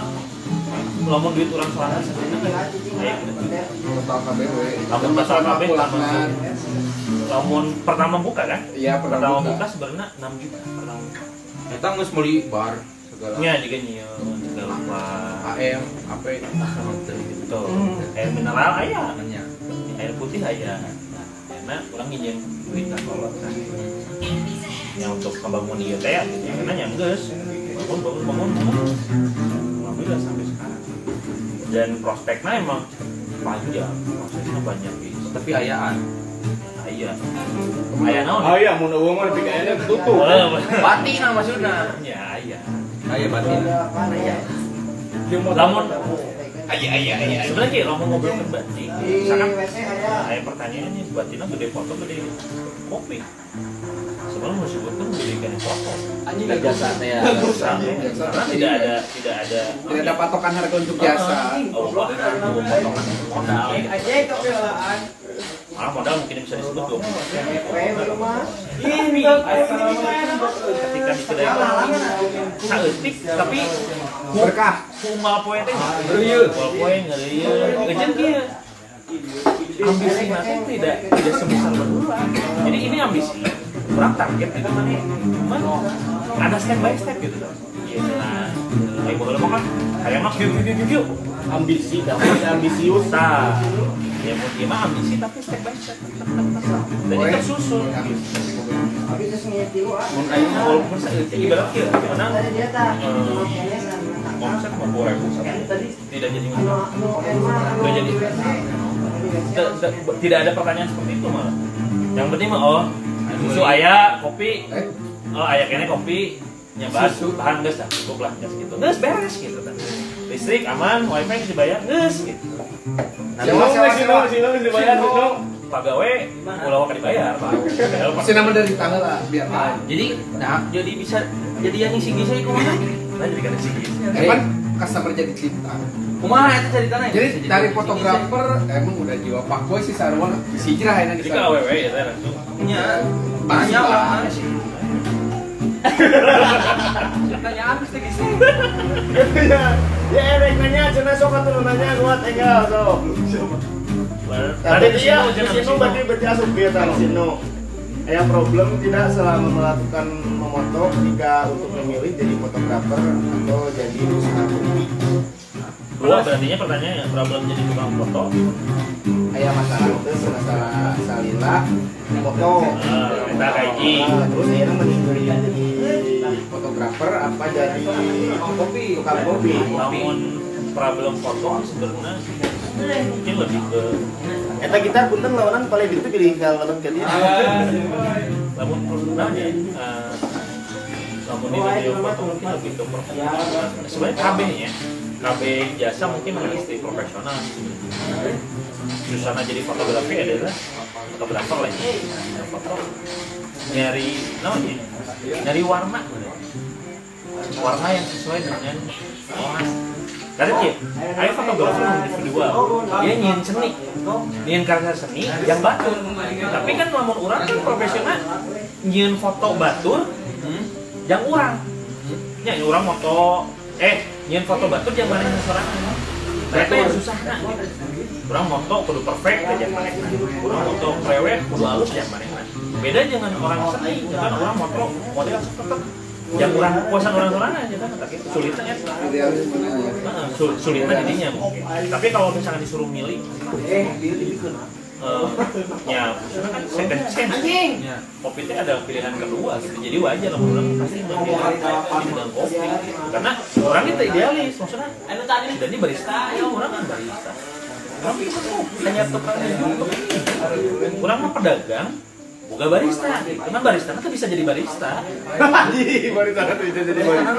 lamun duit orang sorangan sebenarnya kayak gitu. total KBW Lamun total KB pulangan lamun pertama buka kan? Iya pertama pernah buka. buka sebenarnya 6 juta pertama buka. Kita nggak beli bar segala. nya juga nyium segala apa? AM, apa gitu air mineral ayah air putih ayah karena orang nginjem duit kolot kan. Yang untuk membangun iya teh yang karena yang geus bangun bangun bangun bangun. Alhamdulillah sampai sekarang. Dan prospeknya emang panjang. Prosesnya banyak gitu Tapi ayaan. ayah. Ayah naon iya, mun eueuh mah lebih kayaknya tutup. Bati nah maksudnya. ya ayah Ayah batin. lamun ayah ayah ayah sebenarnya kayak lamun ngobrolin batik misalkan ayah pertanyaannya batinnya gede foto gede kopi. Sebelum mau sebutkan gede kan foto. Anjing jasa teh ya. karena tidak ada tidak ada. Tidak ada patokan harga untuk jasa. Oh bahkan mau potongan modal malah modal mungkin bisa disebut dua ketika di kedai saeutik tapi berkah kumal poe teh ngeureuyeuh kumal poe ngeureuyeuh eujeun kieu ambisi nanti tidak tidak sebesar berdua jadi ini ambisi kurang target gitu mana cuman ada step by step gitu iya nah kayak boleh makan kayak yuk yuk yuk Ambisi, tapi ambisius. Nah, ya mau dia mah ambisi tapi step by step tak, tak, tak, tak. dan itu tersusun mun aing walaupun saeutik ibarat kieu menang omset mau dua ribu tidak jadi tidak jadi. Tidak- ada pertanyaan seperti itu malah. Yang penting mah oh susu ayah kopi. Eh? Oh ayah kayaknya kopi. Nyebat bahan geus dah cukup lah geus gitu. Geus beres gitu kan listrik aman wifi geus dibayar geus gitu. Nah Sewa, sewa, sewa. Sino dibayar Sino. pagawe ulah wae dibayar Padahal pasti nama dari tanggal lah biar tahu. Jadi, nah, jadi bisa jadi yang ngisi ngisi kumaha? Nah, jadi kan sih eh kan customer jadi cinta. Kumaha itu ceritanya? jadi dari fotografer emang udah jiwa pak boy sih sarwa si hijrah enak jadi ke aww ya saya langsung Nya, banyak lah. Pertanyaan mesti ngisi. Ya, ya erek nanya cenah sok atuh nanya kuat enggak sok. Tadi dia di sini berarti berarti asup dia tadi sini. Ya problem tidak selama melakukan memoto jika untuk memilih jadi fotografer atau jadi usaha kopi. Dua berarti pertanyaannya problem jadi tukang foto ayah masalah itu masalah salila Foto. Ah, kita kaiji Nah, Terus dia meninggal jadi fotografer apa jadi kopi, tukang kopi. namun problem foto sebenarnya mungkin lebih ke Eta kita punten lawanan paling itu pilih kalau lawan ke dia. namun sebenarnya eh, namun di video foto mungkin lebih ke profesional sebenarnya KB nya KB jasa mungkin istri profesional. Susana jadi fotografi adalah fotografer lah ya foto nyari namanya nyari warna. Warna yang sesuai dengan orang. Karena dia ayo yang individual. Dia nyin seni. Nyin karya seni yang batur. Tapi kan lamun orang kan profesional. Nyin foto batur yang orang. Ya orang foto eh nyin foto batur yang mana yang sorangan Berarti yang susah nak? Orang moto kudu perfect aja mana Orang moto prewed kudu halus ya mana Beda dengan orang seni Kan orang moto model tetep. Yang orang kuasa orang orang aja kan sulitnya ya. Sulitnya jadinya. Tapi kalau misalnya disuruh milih, eh, ya, kan second chance. Ya, kopi itu ada pilihan kedua gitu. Jadi wajar lah orang pasti memilih kopi dengan kopi. Karena orang itu idealis, maksudnya. Jadi barista, ya orang kan barista. Orang bisa kopi, hanya tukang untuk ini. Orang mah pedagang, bukan barista. Karena barista kan bisa jadi barista. Haji, baru tahu itu jadi barista.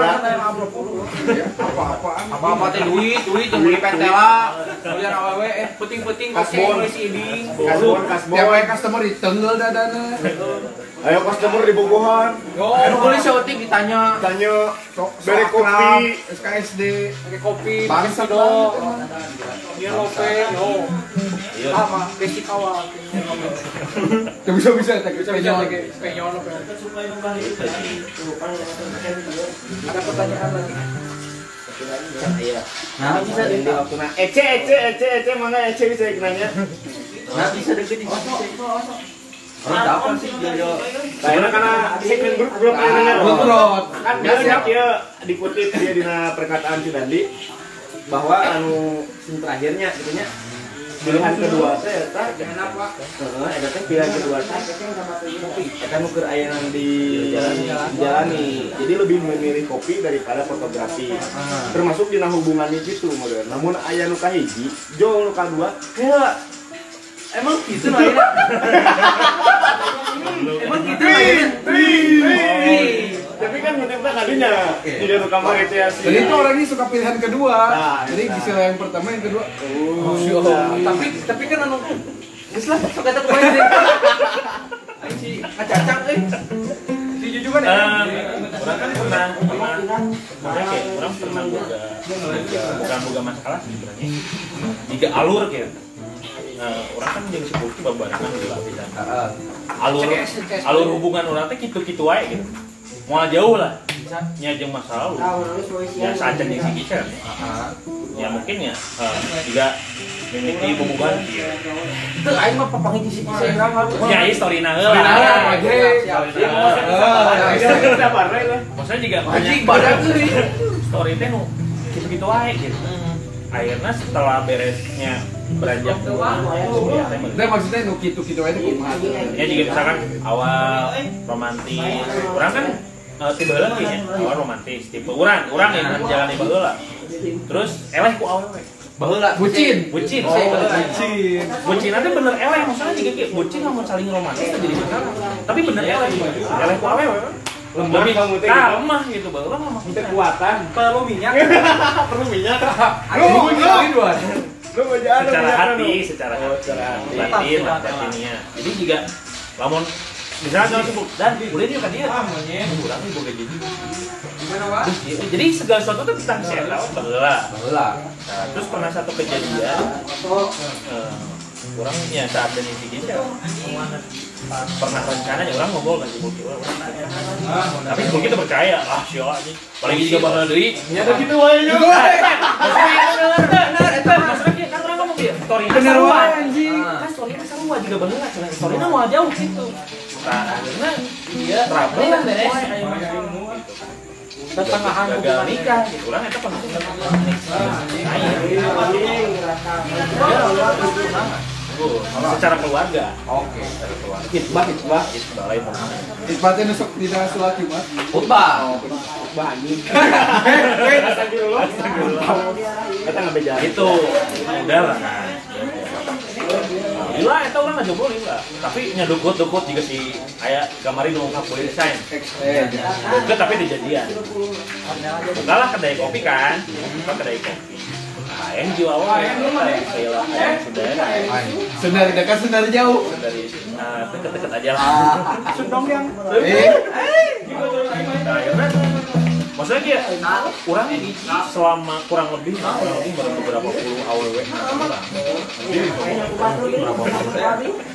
apa-apaan Apa-apa teh duit, duit yang beli pentela. Kemudian awewe eh penting-penting Kasbon. ngisi iding. Kasbon, kasbon. tiap kali customer ditenggel dadana Ayo customer di Bogohan. Yo, anu beli syuting ditanya Tanya Beri kopi. SKSD pakai kopi, Bangsa dong. Dia lope, yo. Iya. Sama, besi kawal. ya bisa. Ada pertanyaan lagi? Nah, bisa waktu nah ece ece ece ece mana ece bisa Nah, bisa deket di situ. Orang dapat sih jojo. karena karena segmen grup grup yang dengar kan dia dikutip dia di perkataan si Dandi bahwa anu terakhirnya gitu nya pilihan kedua. eta heeh eta teh pilihan kedua. teh eta nu keur aya di jalani jadi lebih memilih kopi daripada fotografi. Termasuk dina hubungannya gitu model namun aya nu kahiji jo nu kadua ya emang gitu ya Emang gitu aja. tapi kan ngutipnya kadinya di dalam kamar itu ya sih Jadi itu orang ini suka pilihan kedua. Nah, Jadi nah. bisa yang pertama yang kedua. Tapi tapi kan anu Geus lah sok eta kumaha deh. Aing si kacacang euy. Si Juju kan ya. Eh, orang kan pernah pernah kayak orang pernah boga boga- bukan boga masalah sih sebenarnya jika alur kayak nah, orang kan jadi sepupu babarangan gitu lah bisa. Heeh. alur alur hubungan orang teh gitu gitu wae gitu. Mau jauh lah. Nya jeung masa lalu. Ya saja yang si Kisah Heeh. ya mungkin ya eh, juga mimiti pembukaan Itu aing mah papangin si si urang ya ini story na Story na heula, maksudnya juga banyak. badan story teh nu gitu-gitu wae gitu. Akhirnya setelah beresnya beranjak ke Nah maksudnya nu gitu-gitu aja kumaha. Ya juga misalkan awal romantis, orang kan eh, tiba lagi ya, awal romantis, tipe orang, orang yang menjalani baheula. Terus eleh ku awewe. Baheula Bucin. Bucin. Oh, Bucin. Bucin nanti bener eleh, juga kayak bucin mau saling romantis jadi masalah. Tapi bener eleh, eleh ku awewe. Lemah Lebih kamu teh ah, gitu. lemah gitu, baheula mah maksudnya. kekuatan perlu minyak. perlu minyak Lu lu dua. lu secara hati, secara Oh, hati, secara hati. batin, batinnya. Jadi juga lamun misalnya sebut dan dia kan dia, kurang nih boga jadi. Iya, Jadi segala sesuatu tentang si Eta baheula. Baheula. Nah, terus pernah satu kejadian, eh, orang ya saat dan si Pernah rencananya orang ngobrol kan Bulki orang tapi si Bulki tuh percaya ah siapa aja apalagi juga bakal deui ya ada gitu wae nya Maksudnya, eta maksudnya kan orang ngomong dia story Bener wae anjing. kan story nya sarua juga bener cuma story nya mau jauh gitu nah dia trouble lah beres pertengahan gagal nikah gitu orang eta pasti secara keluarga. Oke. hitbah hitbah itu lain Ibaratnya nusuk di dalam sholat Jumat. Hitbah anjing. (laughs) Astagfirullah. Kita nggak bejaan itu. Udah lah. Gila, itu orang nggak jomblo lah. Tapi nyadukut-dukut juga si ayah kemarin nunggu kapuli desain. Eh, Deket tapi dijadian. Bukalah kedai kopi kan. Buka kedai kopi. Nah, yang jiwa awal ya, lah, ayah sudah Sendiri dekat sendiri jauh. nah, deket-deket aja lah. sundong yang. Eh, Nah, akhirnya maksudnya dia kurang selama kurang lebih kurang lebih baru beberapa puluh aww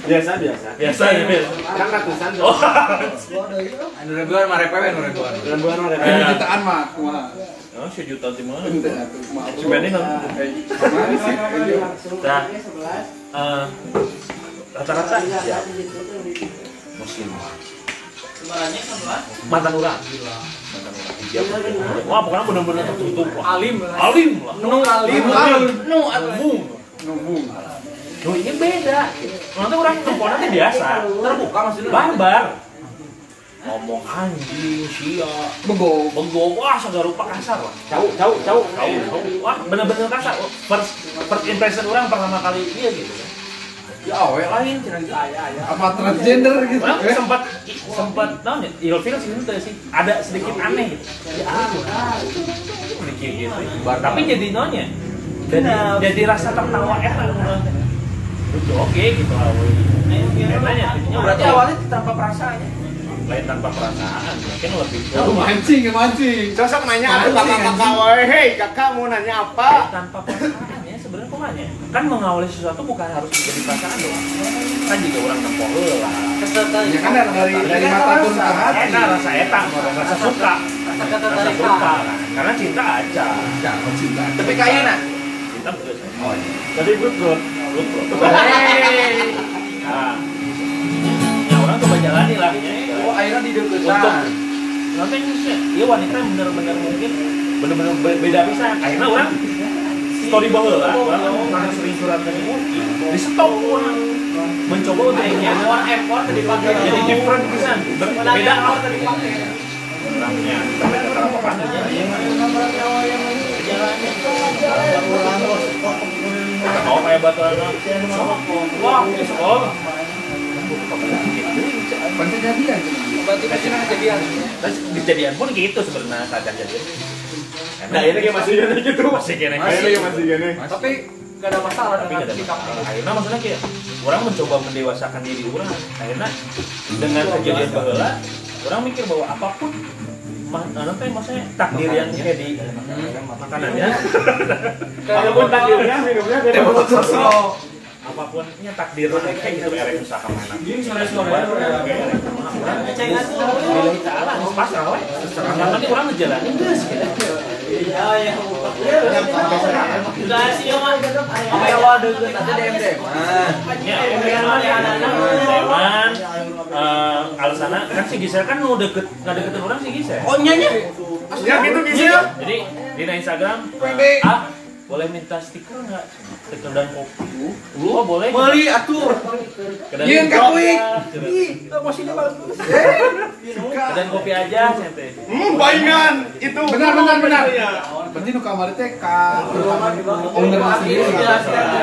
biasa biasa biasa ya biasa kan ratusan oh. Anu ribuan mah repewe anu ribuan. bulan ada ini jutaan mah kumaha. Oh sejuta di mana? Benny nanti. Kumaha sih? nah eh, rata-rata. Ya muslim mantan orang. Mantan orang. Hijab wah pokoknya benar-benar tertutup. Alim. Alim. Lah nu alim. Nu alim. Numbung. nu ini beda. Nanti orang teh biasa. Terbuka maksudnya. barbar ngomong anjing sia. Bego. bego. Wah segala rupa kasar. Lah jauh jauh. Jauh. Tahu wah bener-bener kasar. First first impression orang pertama kali dia gitu. Kan Ya awe lain cenah gitu aya aya. Apa transgender gitu? orang Eh, sempat sempat tahu nih ilfil sih itu sih. Ada sedikit aneh. Gitu ya ah sedikit gitu. Tapi jadi nonya jadi jadi rasa tertawa eh lucu oke gitu. Nanya, jadinya Berarti awalnya tanpa perasaannya. Lain tanpa perasaan mungkin lebih Lu mancing, mancing. sosok nanya Mancing, aku kakak kakak wae hei kakak mau nanya apa tanpa perasaan ya sebenarnya kok nanya kan mengawali sesuatu bukan harus menjadi perasaan doang kan juga orang nempoh lah Ya kan dari dari mata turun ke hati. eta rasa eta rasa suka rasa suka kan. karena cinta aja cinta. Tapi kaya nak. cinta betul Oh, iya. Tadi bro bro. Lu, coba jalani lah. Oh, akhirnya di untuk deketan. nanti iya wanita yang bener-bener mungkin bener-bener be- beda bisa. Akhirnya orang story bahwa lah. Orang karena sering surat dari Uki di stop orang. Mencoba untuk Effort effort tadi pakai. jadi different bisa berbeda effort tadi pakai. orangnya. Sampai ke apa kan Gak mau kayak baturan wah di sekolah Pantai jadian. Berarti pasti nang jadian. Terus kejadian pun gitu sebenarnya saat kejadian Nah ini kayak masih gini gitu. masih kira Ini kayak masih gini. Tapi gak ada masalah tapi dengan maksudnya kayak orang mencoba mendewasakan diri orang akhirnya dengan kejadian bahwa orang mikir bahwa apa pun mah anu teh maksudnya takdir yang kayak di makanannya Walaupun takdirnya minumnya kayak mau sosok. apapunnya takdir kayak gitu erek usaha mana pas lah we karena ini orang ngejalanin geus gitu Udah sih ya mah. Apa ya waduh Nanti DM DM. Ah. Ya, Teman, eh Alsana kan si Gisel kan mau deket nggak deketin orang si Gisel. Oh nyanya. Ya gitu bisa. Jadi di Instagram, ah boleh minta stiker nggak? Stiker dan kopi. Oh boleh. Beli atuh. Kedan Yen kakuik. Posisinya bagus. Kedan kopi aja, sente. Hmm, baingan itu. Benar benar benar. Iya. Berarti nu kamar teh ka owner sendiri.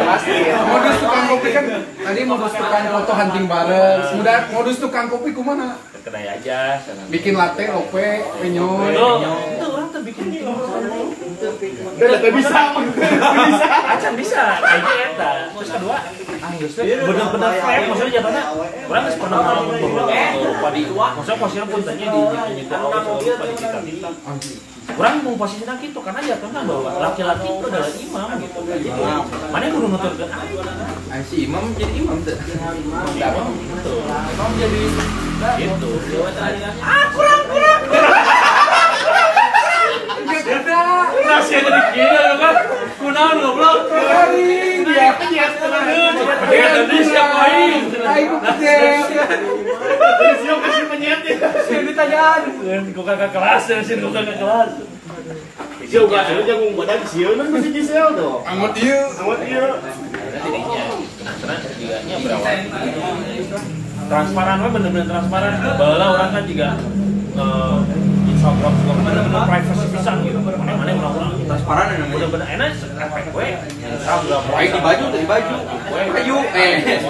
Pasti. Modus tukang kopi kan tadi modus tukang foto hunting bareng. Sudah modus tukang kopi kumana? Ke kedai aja. sana. Bikin latte, lope, penyoy. Itu, tuh bikin gitu. Udah udah bisa. Bisa. Acan bisa, kayaknya eta. Terus kedua, ah teh bener-bener fair maksudnya jatuhnya orang geus pernah ngalamin beberapa rupa di maksudnya posisinya pun tanya di di di lupa di kita. Orang mau posisinya gitu karena jatuhnya bahwa laki-laki itu adalah imam gitu. Jadi mana yang kudu nuturkeun ah si imam jadi imam tuh. imam jadi Gitu. Masih ada di kiri kan? Kunaon goblok? Garing dia. Dia tadi siapa aing? Aing kecil. Siap kasih penyet ya. Sih ditanyaan. Ku kakak kelas ya, sih ku kakak kelas. Siap gak ada jagung badan siap kan masih gisel dong. Iya. Jadinya, jiganya berawal transparan we bener-bener transparan. Bala orang kan juga Instagram juga bener-bener privacy pisan gitu. Mana-mana orang-orang transparan ya namanya. bener-bener enak efek we Instagram. Baik di baju di baju. Baju eh.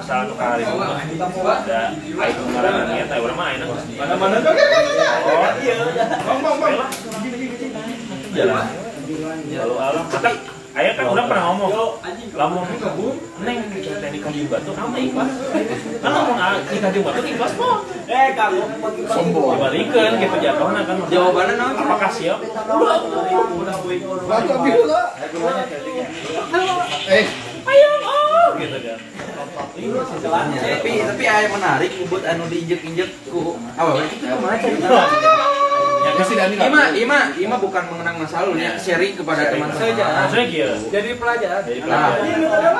asal tuh kali ada ngaranna nya teh urang mah di Mana-mana. Oh, Bang bang bang. jalan. Lalu alam kata ayah kan udah pernah ngomong. Lamun neng teh nikah di batu kamu ikhlas kan ngomong ah, di batu ikhlas kok Eh kamu Sombong. dibalikeun gitu jatuhnya kan. Jawabannya naon? apakah siap? Baca bila. Eh, gitu kan. Tapi tapi aya menarik buat anu diinjek-injek ku awal itu kumaha cerita. Ya kan kasih Dani. Ima, Ima, Ima bukan mengenang masa lalu ya, sharing kepada teman saja. maksudnya gitu jadi pelajaran. dari Nah. pelajaran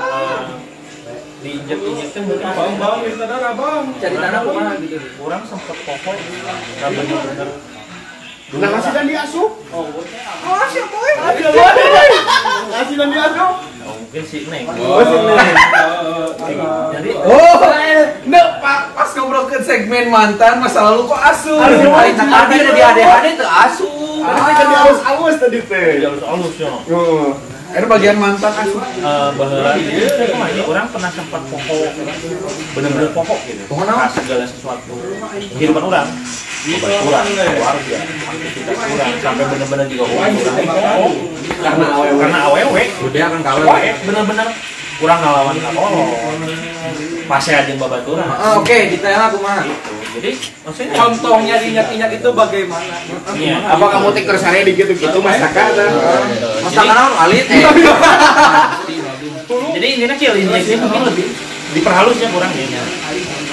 eh, diinjek-injek teh Bang bang minta darah bang. Cari tanah kumaha gitu. kurang sempet pokok nggak bener-bener Nah ngasih dan diasup. Oh, siap boy. Ngasih dan diasup. oh, mungkin si neng Oh sini. jadi Oh, nah, Pak, pas ngobrol ke segmen mantan masa lalu kok asu. Hari tadi ada di ADHD tuh asu. Tadi teh jadi alus-alus tadi teh. harus halus ya. Oh. Ada bagian mantan asu. Eh, bahwa ini ke mana orang pernah sempat pokok bener-bener pokok gitu. Pokok segala sesuatu. Kehidupan orang. Kurang keluarga. Aktivitas kurang sampai bener-bener juga orang. Kurang Karena awewe. karena awewe. Udah akan kalah. Wae bener-bener kurang ngelawan katolong pasti aja babaturan Ah, Oke, detailnya kumaha. gitu. Jadi maksudnya Contohnya diinjak-injak itu bagaimana? iya. Apa kamu tikar saya di gitu-gitu masakan? Masakan naon? Alit eh. jadi intinya kill ini ini mungkin lebih diperhalus ya kurang ya.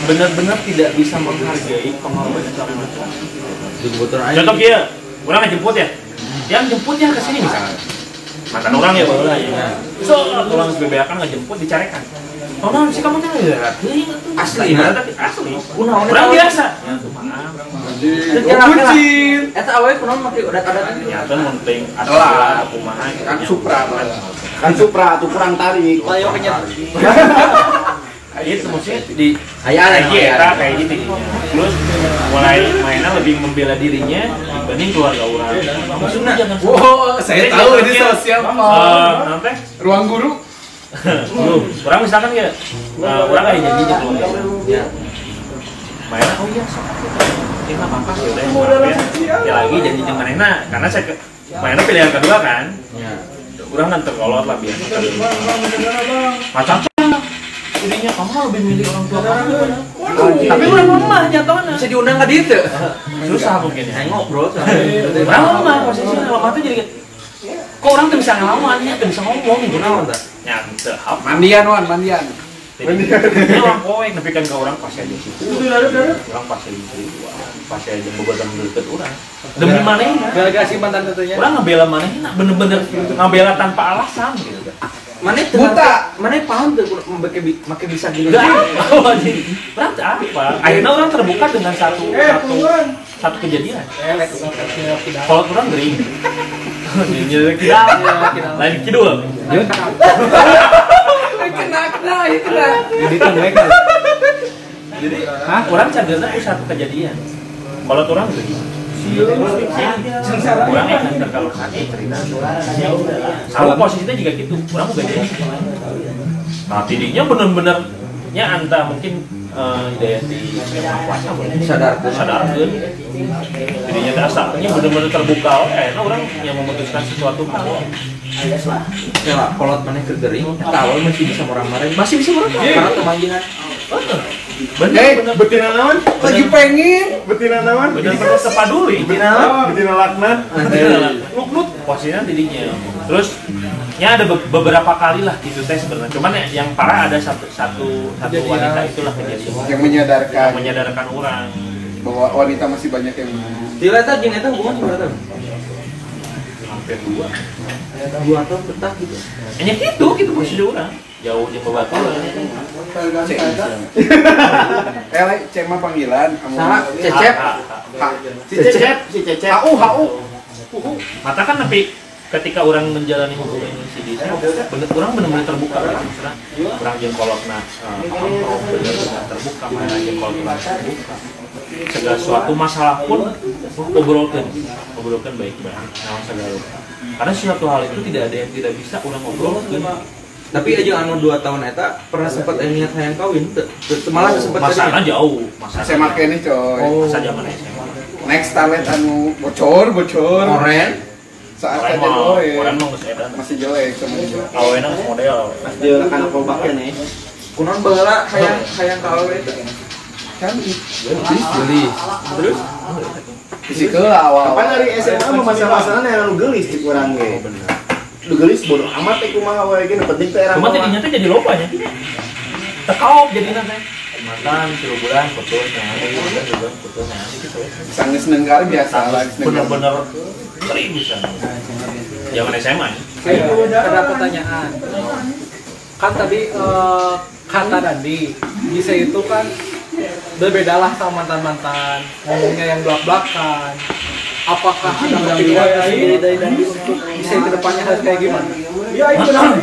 Benar-benar tidak bisa menghargai pengorbanan seorang macam contoh dia orang ngejemput ya? Yang jemputnya ke sini misalnya mantan orang ya bawa ya so orang BBA kan ngejemput dicarekan Oh, nah, sih kamu tuh ya, Asli, nah, tapi asli. Orang biasa. Ya, kira-kira. Eta awewe kunaon make adat-adat Ya, kan penting. Ada Lah. lah, kumaha. gitu. Kan supra, Pak. Kan Supra tuh kurang tarik. Kayak penyet. (laughs) Itu maksudnya di Aya kayak ada gitu, kayak gitu. Terus mulai mainnya lebih membela dirinya dibanding keluarga orang. Maksudnya Wow, saya tahu ini kayak, sosial eh, Pak. nanti Ruang guru. (laughs) Lu, orang misalkan ya, eh, orang kayak janji aja keluarga. Ya. Mainnya, oh iya, sok. Ya nggak apa-apa, ya udah, ya. Ya lagi janji jeung manehna, karena saya mainnya pilihan kedua kan. Ya. Orang kan terkolot lah biasa. Macam Jadinya kamu lebih milih orang tua kamu. Tapi orang lemah jatuhnya. Bisa diundang ka dieu teu? Susah mungkin ya. Saya ngobrol Orang lemah posisinya lemah tuh jadi kayak, kok orang tuh bisa ngelawan ya, tuh bisa ngomong gitu. Tah? Ya. Mandian wan, mandian. Ini orang kowe tapi kan ke orang pasti aja sih. Orang pasti aja sih. Pasti aja beberapa deket orang. Demi mana Gara-gara si mantan tentunya. Orang ngebela mana bener-bener ngebela tanpa alasan gitu. Mana Buta. Mana paham tuh make bisa gini. Gak orang tuh apa? Akhirnya orang terbuka dengan satu satu satu kejadian. Kalau orang gering, jadi kidal, lain kidul. Kena, kena, ya kena. Jadi tuh mereka. Jadi, orang cagernya itu satu kejadian. Kalau orang gering, terkalahkan cerita. Sama posisinya juga gitu. Orang mau beda. Nah, tidinya bener-bener nya anta mungkin eh daya di yang kuasa Sadarkeun. sadarkeun jadinya teh asalnya bener-bener terbuka eh nah orang yang memutuskan sesuatu hal Ya, kolot mana ke gering, eta awal masih bisa marah-marah. Masih bisa marah. Karena temanggihan. Bener Eh, bener. betina naon? Lagi pengen. Betina naon? bener-bener sepaduli Betina naon? Betina laknat. Luk luk posisinya tidinya terus ya ada be- beberapa kali lah gitu teh sebenarnya. Cuman ya, yang parah ada satu satu satu wanita itulah kejadian. Yang yang menyadarkan menyadarkan orang. Bahwa wanita masih banyak yang Di eta jeung eta hubungan tahun? hampir dua. Dua tahun betah gitu. hanya gitu gitu posisi orang jauh jauh bebatuan (laughs) Eh, mah panggilan. Saha? Cecep. Si Cecep, si Cecep. Hau, hau. mata kan tapi ketika orang menjalani hubungan ini si Disa, bener, orang benar-benar terbuka gitu misalnya orang jeung kolotna eh, benar-benar terbuka mana jeung terbuka. Segala suatu masalah pun obrolkan obrolkan baik-baik nah segala karena suatu hal itu tidak ada yang tidak bisa orang obrolkan Tapi aja anu 2 tahun eta pernah sempat aya niat hayang kawin Malah sempat masalah jauh masalah SMA kene coy. masa zaman SMA Next talent anu bocor, bocor. Oren. Saat aja doe. Masih jelek sama dia. awena geus model Dia anak lomba nih. Kunaon baheula hayang hayang ka awewe teh? Kan Gelis. Terus isi keula awal. Kapan dari SMA mah masa-masana yang anu gelis di kurang ge. Lu gelis bodoh amat teh kumaha wae ge nu penting teh era Cuma mah. tidinya tuh jadi lupa ya. Tekaup jadi nanti. Mantan tiga bulan putus bulan putus nanti gitu. Sanggeus nenggar biasa nenggar. Bener-bener sering bisa. Zaman SMA ya. Ada pertanyaan. Kan tadi eh, kata Dandi, bisa itu kan berbeda lah sama mantan-mantan ngomongnya yang belak-belakan apakah ada tersendiri dari untuk bisa ke depannya harus kayak gimana?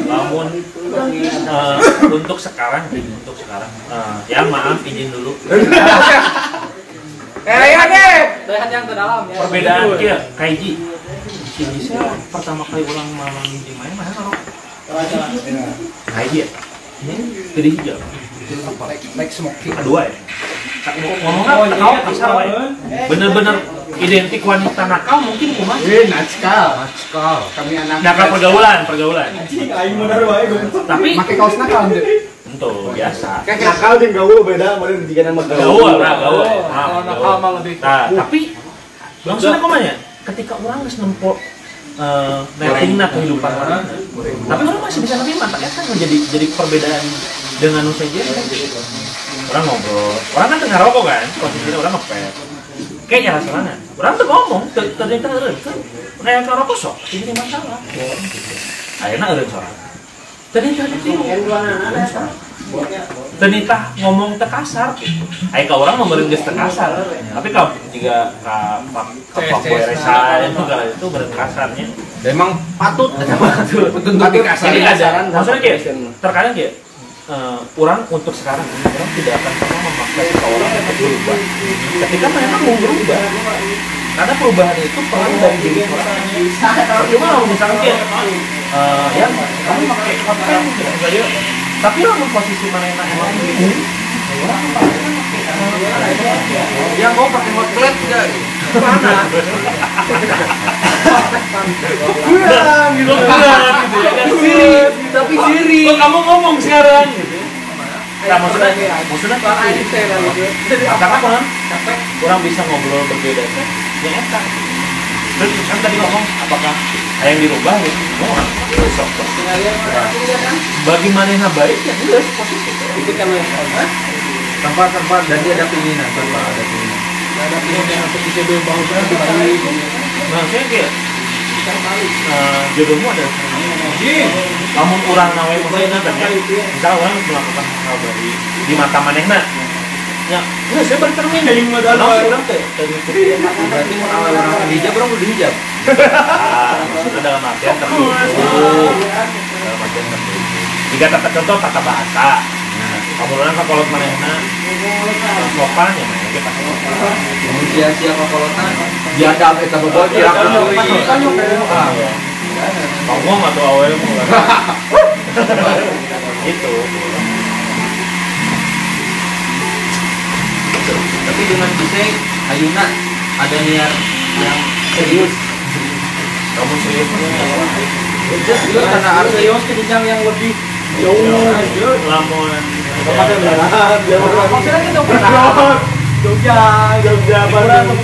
Namun eh, untuk sekarang, untuk sekarang, eh, ya maaf izin dulu. (laughs) Eh, ya deh. Dari yang terdalam ya. Perbedaan kia, kaiji. Gisel pertama kali ulang malam di main mana kalau kaiji ya. Ini jadi hijau. Like smoking. kedua ya? Ngomongnya tekau bisa wae bener-bener identik wanita nakal mungkin kumaha Eh, natskal. Nakal. Kami anak nakal pergaulan pergaulan. Tapi Make kaos nakal deh. itu biasa. Kayak nakal jeung gaul beda, meureun tiga nama gaul. Lah gaul. Oh, Nah, kalau nakal gaul. mah lebih nah tapi langsung aku ya ketika orang geus nempo eh netting kehidupan orang tapi orang masih bisa nerima tak kan jadi jadi perbedaan dengan nu sejen orang ngobrol. Orang kan tengah rokok kan? Posisinya orang ngepet. Kayaknya rasanya orang tuh ngomong ter- ternyata kan kayak ke rokok sok ini masalah. Akhirnya eureun sorak ternyata itu ternyata ngomong tekasar Ayo ke orang memberi geus tekasar tapi kalau jika ke pak resign itu kalau itu beren kasarnya Emang patut. Patut. Tapi kasar Jadi ada, maksudnya kayak terkadang kayak eh, orang untuk sekarang ini orang tidak akan pernah memaksa seseorang untuk berubah. Ketika mereka mau berubah, karena perubahan itu peran dari diri orang. Cuma kalau misalnya eh, ya kamu pakai saya, tapi lo posisi mana yang emang bingung, orang yang mau pakai hot plate enggak mana? Kurang gitu, kurang gitu ya kan? tapi siri kamu ngomong sekarang gitu? Nah, maksudnya, maksudnya katakan orang orang bisa ngobrol berbeda kan? Ya enak. Terus kan tadi ngomong apakah ada yang dirubah gitu? Oh, sok. Bagi mana yang baik ya udah positif. itu kan tempat-tempat dan dia ada keinginan tanpa ada keinginan ada pilihan untuk bisa berubah kembali Nah, saya kayak eh, jodohmu ada namun orang nawe maksudnya kan ya? Misal orang melakukan hal dari di mata manehna ya. Ya saya bercermin dari modal orang teh berarti awal orang hijab orang udah hijab. Ah, maksudnya dalam artian tertutup. Dalam artian tertutup. Jika tata contoh tata bahasa kamu orang kalau manehna eh, ya mana kita? Manusia siapa kolotan diadam eta bobot kira ngomong atau mau itu. Tapi dengan bisa ayuna ada niat yang serius. Kamu serius? Itu karena serius ke jenjang yang lebih jauh. Lamun Kepada belahan, dia orang maksudnya kita pernah Jogja Jogja, Bandung.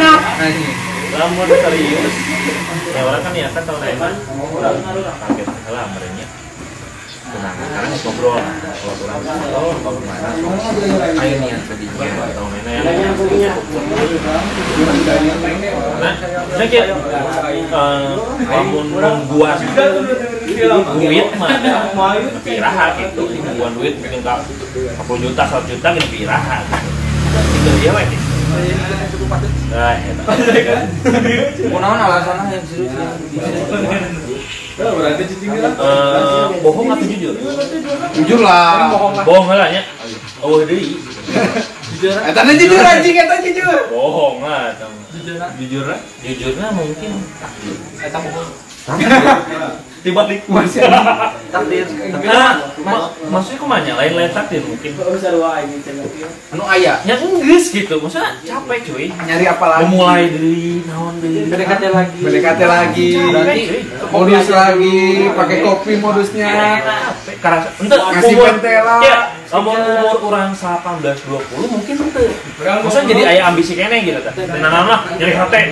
nah ini. Lamun serius. Ya orang kan niatan tahun lain kaget lah merenya tenang karena ngobrol. Kalau orang oh bagaimana ayo niat tadinya tahun ini yang nah saya kira eh, lamun membuat duit mah piraha gitu. Membuat duit mungkin kak 10 juta 100 juta gitu piraha gitu. Itu dia weh nah itu kunaon alasannya yang serius Eh, bohong atau jujur? Jujur lah. Bohong lah ya. Oh, deui. Eh, tadi jujur anjing, eta jujur. Bohong lah. Jujur lah. Jujurnya mungkin Eta bohong. Dibalik Masih takdir Nah, ma maksudnya ke mana? Lain-lain takdir mungkin. anu aya Ya enggak gitu. Maksudnya capek cuy. nyari apa lagi? Memulai deui, naon deui. PDKT lagi. PDKT lagi. Cuy. Modus lagi, pakai kopi modusnya. Karena ente Ngasih pentela. Ya, umur orang 18 20 mungkin ente. Maksudnya jadi aya ambisi kene gitu tah. Nah, lah nyari hate.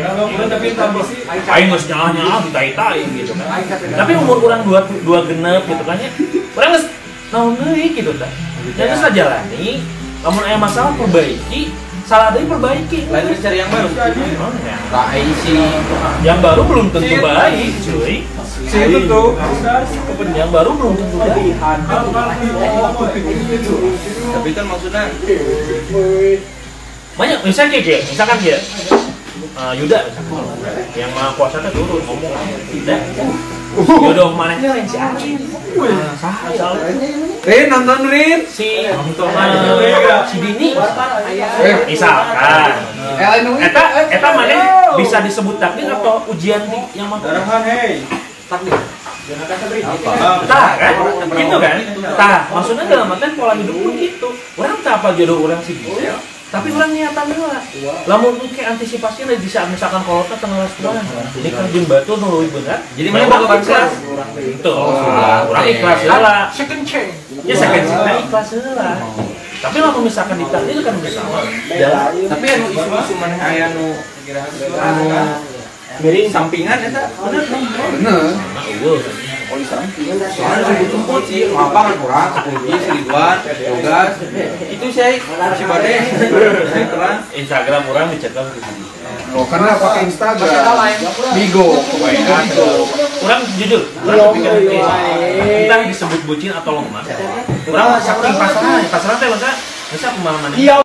Aing geus nyalah-nyalah ditai-tai gitu kan. Tapi umur orang dua dua genep gitu kan ya. Urang geus naon deui gitu tah. Ya geus jalani. Lamun aya masalah perbaiki, salah deui perbaiki. lain mencari yang baru ya. tak isi Yang baru belum tentu baik, cuy. Si itu tuh. Yang baru belum tentu baik. tapi kan maksudnya banyak misalnya kayak gini, misalkan dia uh, Yuda yang maha kuasa itu turun ngomong tidak jodoh mana? Yang si Ari sah asal Rin. Nonton Rin. si uh, si Dini. Eh, misalkan. Eh lain nu eta eta mana? bisa disebut takdir atau ujian di yang maha Takdir. Tah kan? Gitu kan? Tah, maksudnya dalam artian pola hidup pun gitu. Orang tak apa jodoh orang sih. Tapi orang niatan lah. Lamun kayak antisipasinya di saat misalkan kalau kita tengah sebulan nikah jeung batu nu leuwih bener. Jadi mana bangsa? ikhlas. Itu. Orang ikhlas heula. Second chance. Ya second cinta ikhlas heula. Tapi lamun misalkan ditakdir kan bersama. Tapi anu isu-isu mana aya nu anu miring sampingan eta bener bener Kurang kunci seribuan tugas itu saya si bade saya Instagram orang dicetak ke sini. oh karena pakai Instagram. Bigo. Kebanyakan Orang jujur, orang pikir entah disebut bucin atau lemah. Orang saking pasaran, pasaran teh masa bisa ke mana-mana.